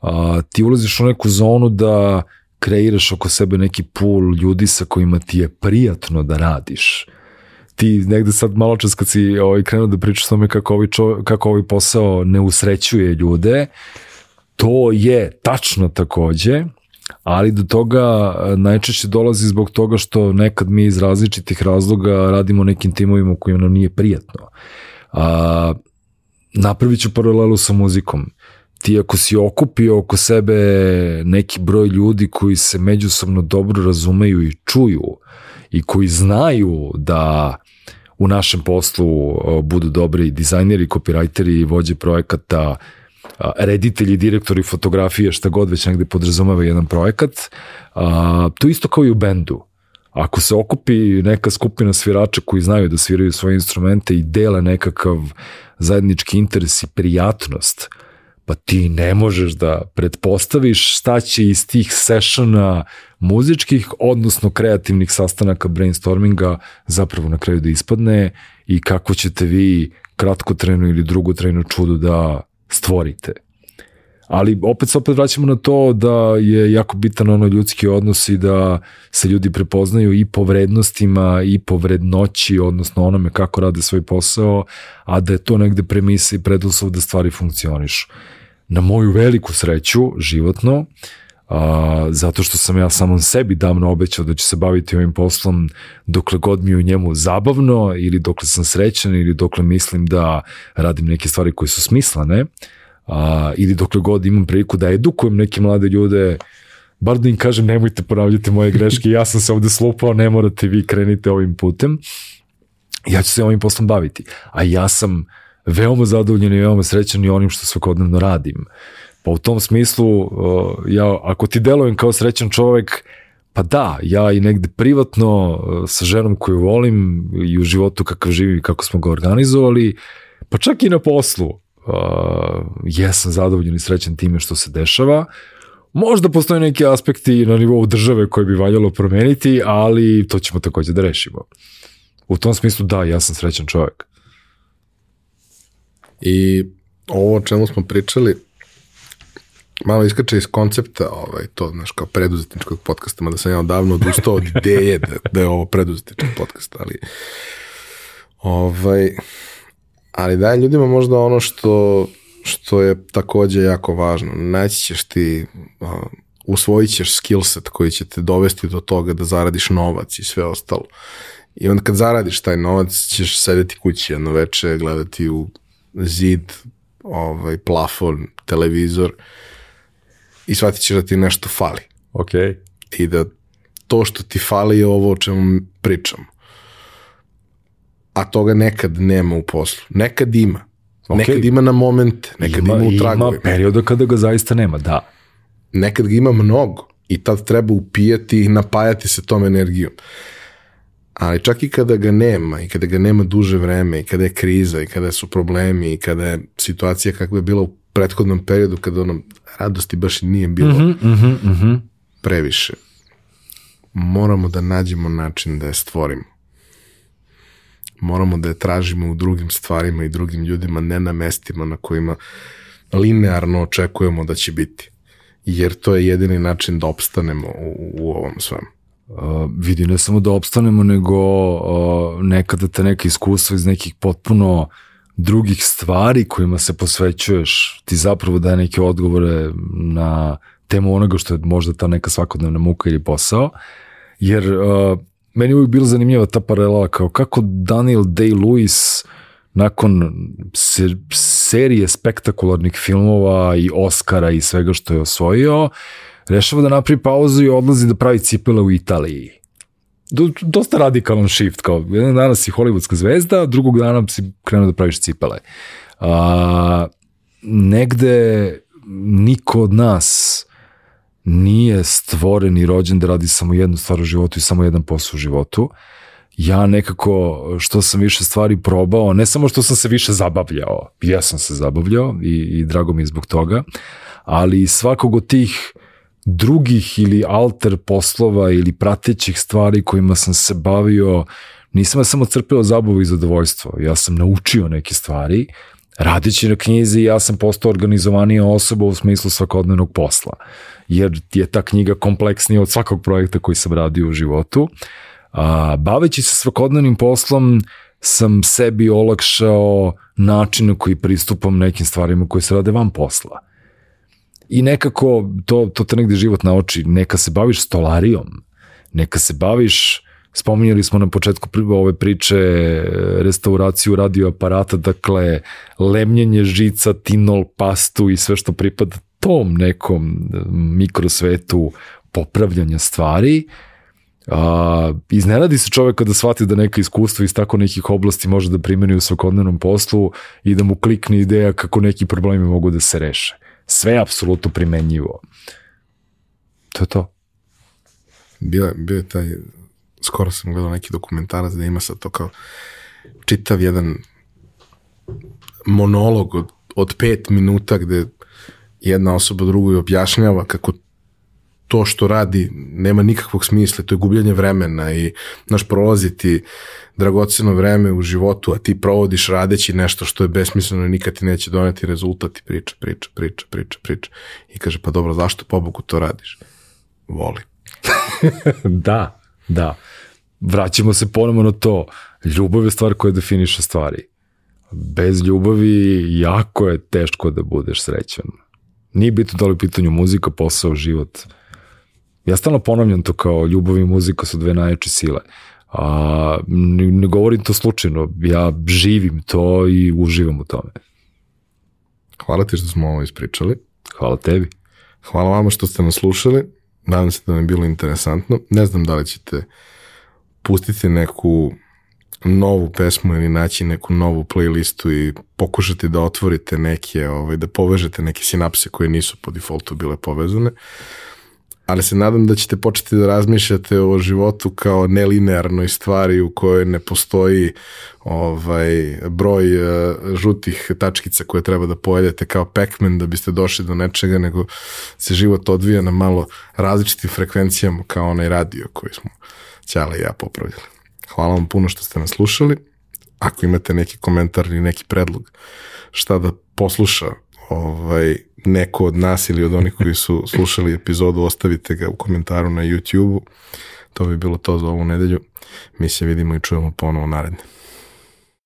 a, ti ulaziš u neku zonu da kreiraš oko sebe neki pool ljudi sa kojima ti je prijatno da radiš. Ti negde sad malo čas kad si ovaj, krenuo da pričaš tome kako ovaj, čo, kako ovaj posao ne usrećuje ljude, to je tačno takođe, ali do toga e, najčešće dolazi zbog toga što nekad mi iz različitih razloga radimo nekim timovima u kojima nam nije prijatno. A, napravit ću paralelu sa muzikom. Ti ako si okupio oko sebe neki broj ljudi koji se međusobno dobro razumeju i čuju i koji znaju da u našem poslu o, budu dobri dizajneri, kopirajteri, vođe projekata, a, reditelji, direktori fotografije, šta god već negde podrazumeva jedan projekat. A, to isto kao i u bendu. Ako se okupi neka skupina svirača koji znaju da sviraju svoje instrumente i dele nekakav zajednički interes i prijatnost, pa ti ne možeš da pretpostaviš šta će iz tih sessiona muzičkih, odnosno kreativnih sastanaka brainstorminga zapravo na kraju da ispadne i kako ćete vi kratkotrenu ili drugotrenu čudu da stvorite. Ali opet se opet vraćamo na to da je jako bitan ono ljudski odnos i da se ljudi prepoznaju i po vrednostima i po vrednoći, odnosno onome kako rade svoj posao, a da je to negde premisa i preduslov da stvari funkcionišu. Na moju veliku sreću, životno, a, zato što sam ja samom sebi davno obećao da ću se baviti ovim poslom dokle god mi je u njemu zabavno ili dokle sam srećan ili dokle mislim da radim neke stvari koje su smislene, a, ili dokle god imam priliku da edukujem neke mlade ljude, bar da im kažem nemojte ponavljati moje greške, ja sam se ovde slupao, ne morate vi krenite ovim putem, ja ću se ovim poslom baviti. A ja sam veoma zadovoljen i veoma srećan i onim što svakodnevno radim. Pa u tom smislu, ja, ako ti delujem kao srećan čovek, pa da, ja i negde privatno sa ženom koju volim i u životu kakav živim i kako smo ga organizovali, pa čak i na poslu, uh, jesam zadovoljen i srećan time što se dešava. Možda postoje neki aspekti na nivou države koje bi valjalo promeniti, ali to ćemo takođe da rešimo. U tom smislu da, ja sam srećan čovjek. I ovo o čemu smo pričali, malo iskače iz koncepta, ovaj, to, znaš, kao preduzetničkog podcasta, mada sam ja odavno odustao od ideje da, da je ovo preduzetnički podcast, ali ovaj, ali daj ljudima možda ono što, što je takođe jako važno. Naći ćeš ti, uh, usvojit ćeš skillset koji će te dovesti do toga da zaradiš novac i sve ostalo. I onda kad zaradiš taj novac, ćeš sedeti kući jedno veče, gledati u zid, ovaj, plafon, televizor i shvatit ćeš da ti nešto fali. Ok. I da to što ti fali je ovo o čemu pričamo. A toga nekad nema u poslu. Nekad ima. Okay. Nekad ima na momente, nekad ima, ima u tragovima. Ima perioda kada ga zaista nema, da. Nekad ga ima mnogo i tad treba upijati i napajati se tom energijom. Ali čak i kada ga nema i kada ga nema duže vreme i kada je kriza i kada su problemi i kada je situacija kakva je bila u prethodnom periodu kada ono radosti baš nije bilo mm -hmm, mm -hmm. previše. Moramo da nađemo način da je stvorimo. Moramo da je tražimo u drugim stvarima i drugim ljudima, ne na mestima na kojima linearno očekujemo da će biti. Jer to je jedini način da opstanemo u, u ovom svemu. Uh, vidi, ne samo da opstanemo, nego uh, nekada te neke iskustva iz nekih potpuno drugih stvari kojima se posvećuješ, ti zapravo daje neke odgovore na temu onoga što je možda ta neka svakodnevna muka ili posao, jer uh, meni je uvijek bilo zanimljiva ta paralela kao kako Daniel Day-Lewis nakon ser, serije spektakularnih filmova i Oscara i svega što je osvojio, rešava da napravi pauzu i odlazi da pravi cipele u Italiji. Dosta radikalan shift, kao jedan dana si hollywoodska zvezda, drugog dana si krenuo da praviš cipele. A, negde niko od nas nije stvoren i rođen da radi samo jednu stvar u životu i samo jedan posao u životu. Ja nekako, što sam više stvari probao, ne samo što sam se više zabavljao, ja sam se zabavljao i, i drago mi je zbog toga, ali svakog od tih drugih ili alter poslova ili pratećih stvari kojima sam se bavio, nisam ja samo crpeo zabavu i zadovoljstvo. Ja sam naučio neke stvari, radići na knjizi ja sam postao organizovanija osoba u smislu svakodnevnog posla. Jer je ta knjiga kompleksnija od svakog projekta koji sam radio u životu. A, baveći se svakodnevnim poslom sam sebi olakšao način na koji pristupam nekim stvarima koje se rade van posla i nekako to, to te negde život nauči, neka se baviš stolarijom, neka se baviš, spominjali smo na početku ove priče restauraciju radioaparata, dakle lemljenje žica, tinol, pastu i sve što pripada tom nekom mikrosvetu popravljanja stvari, a, iznenadi se čovek kada shvati da neka iskustva iz tako nekih oblasti može da primeni u svakodnevnom poslu i da mu klikne ideja kako neki problemi mogu da se reše. Sve je apsolutno primenjivo. To je to. Bio, bio je taj, skoro sam gledao neki dokumentarac da ima sad to kao čitav jedan monolog od, od pet minuta gde jedna osoba drugoj objašnjava kako to što radi nema nikakvog smisla, to je gubljenje vremena i naš prolaziti dragoceno vreme u životu, a ti provodiš radeći nešto što je besmisleno i nikad ti neće doneti rezultat i priča, priča, priča, priča, priča. I kaže, pa dobro, zašto po Bogu to radiš? Voli. da, da. Vraćamo se ponovno na to. Ljubav je stvar koja definiše stvari. Bez ljubavi jako je teško da budeš srećan. Nije bitno da li u pitanju muzika, posao, život. Ja stalno ponavljam to kao ljubav i muzika su dve najjače sile. A, ne, ne govorim to slučajno, ja živim to i uživam u tome. Hvala ti što smo ovo ispričali. Hvala tebi. Hvala vama što ste nas slušali. Nadam se da vam je bilo interesantno. Ne znam da li ćete pustiti neku novu pesmu ili naći neku novu playlistu i pokušati da otvorite neke, ovaj, da povežete neke sinapse koje nisu po defaultu bile povezane. Ali se nadam da ćete početi da razmišljate o životu kao nelinearnoj stvari u kojoj ne postoji ovaj broj uh, žutih tačkica koje treba da pojedete kao Pac-Man da biste došli do nečega, nego se život odvija na malo različitim frekvencijama kao onaj radio koji smo Ćala i ja popravljali. Hvala vam puno što ste nas slušali. Ako imate neki komentar ili neki predlog šta da posluša ovaj, neko od nas ili od onih koji su slušali epizodu, ostavite ga u komentaru na YouTube-u. To bi bilo to za ovu nedelju. Mi se vidimo i čujemo ponovo naredne.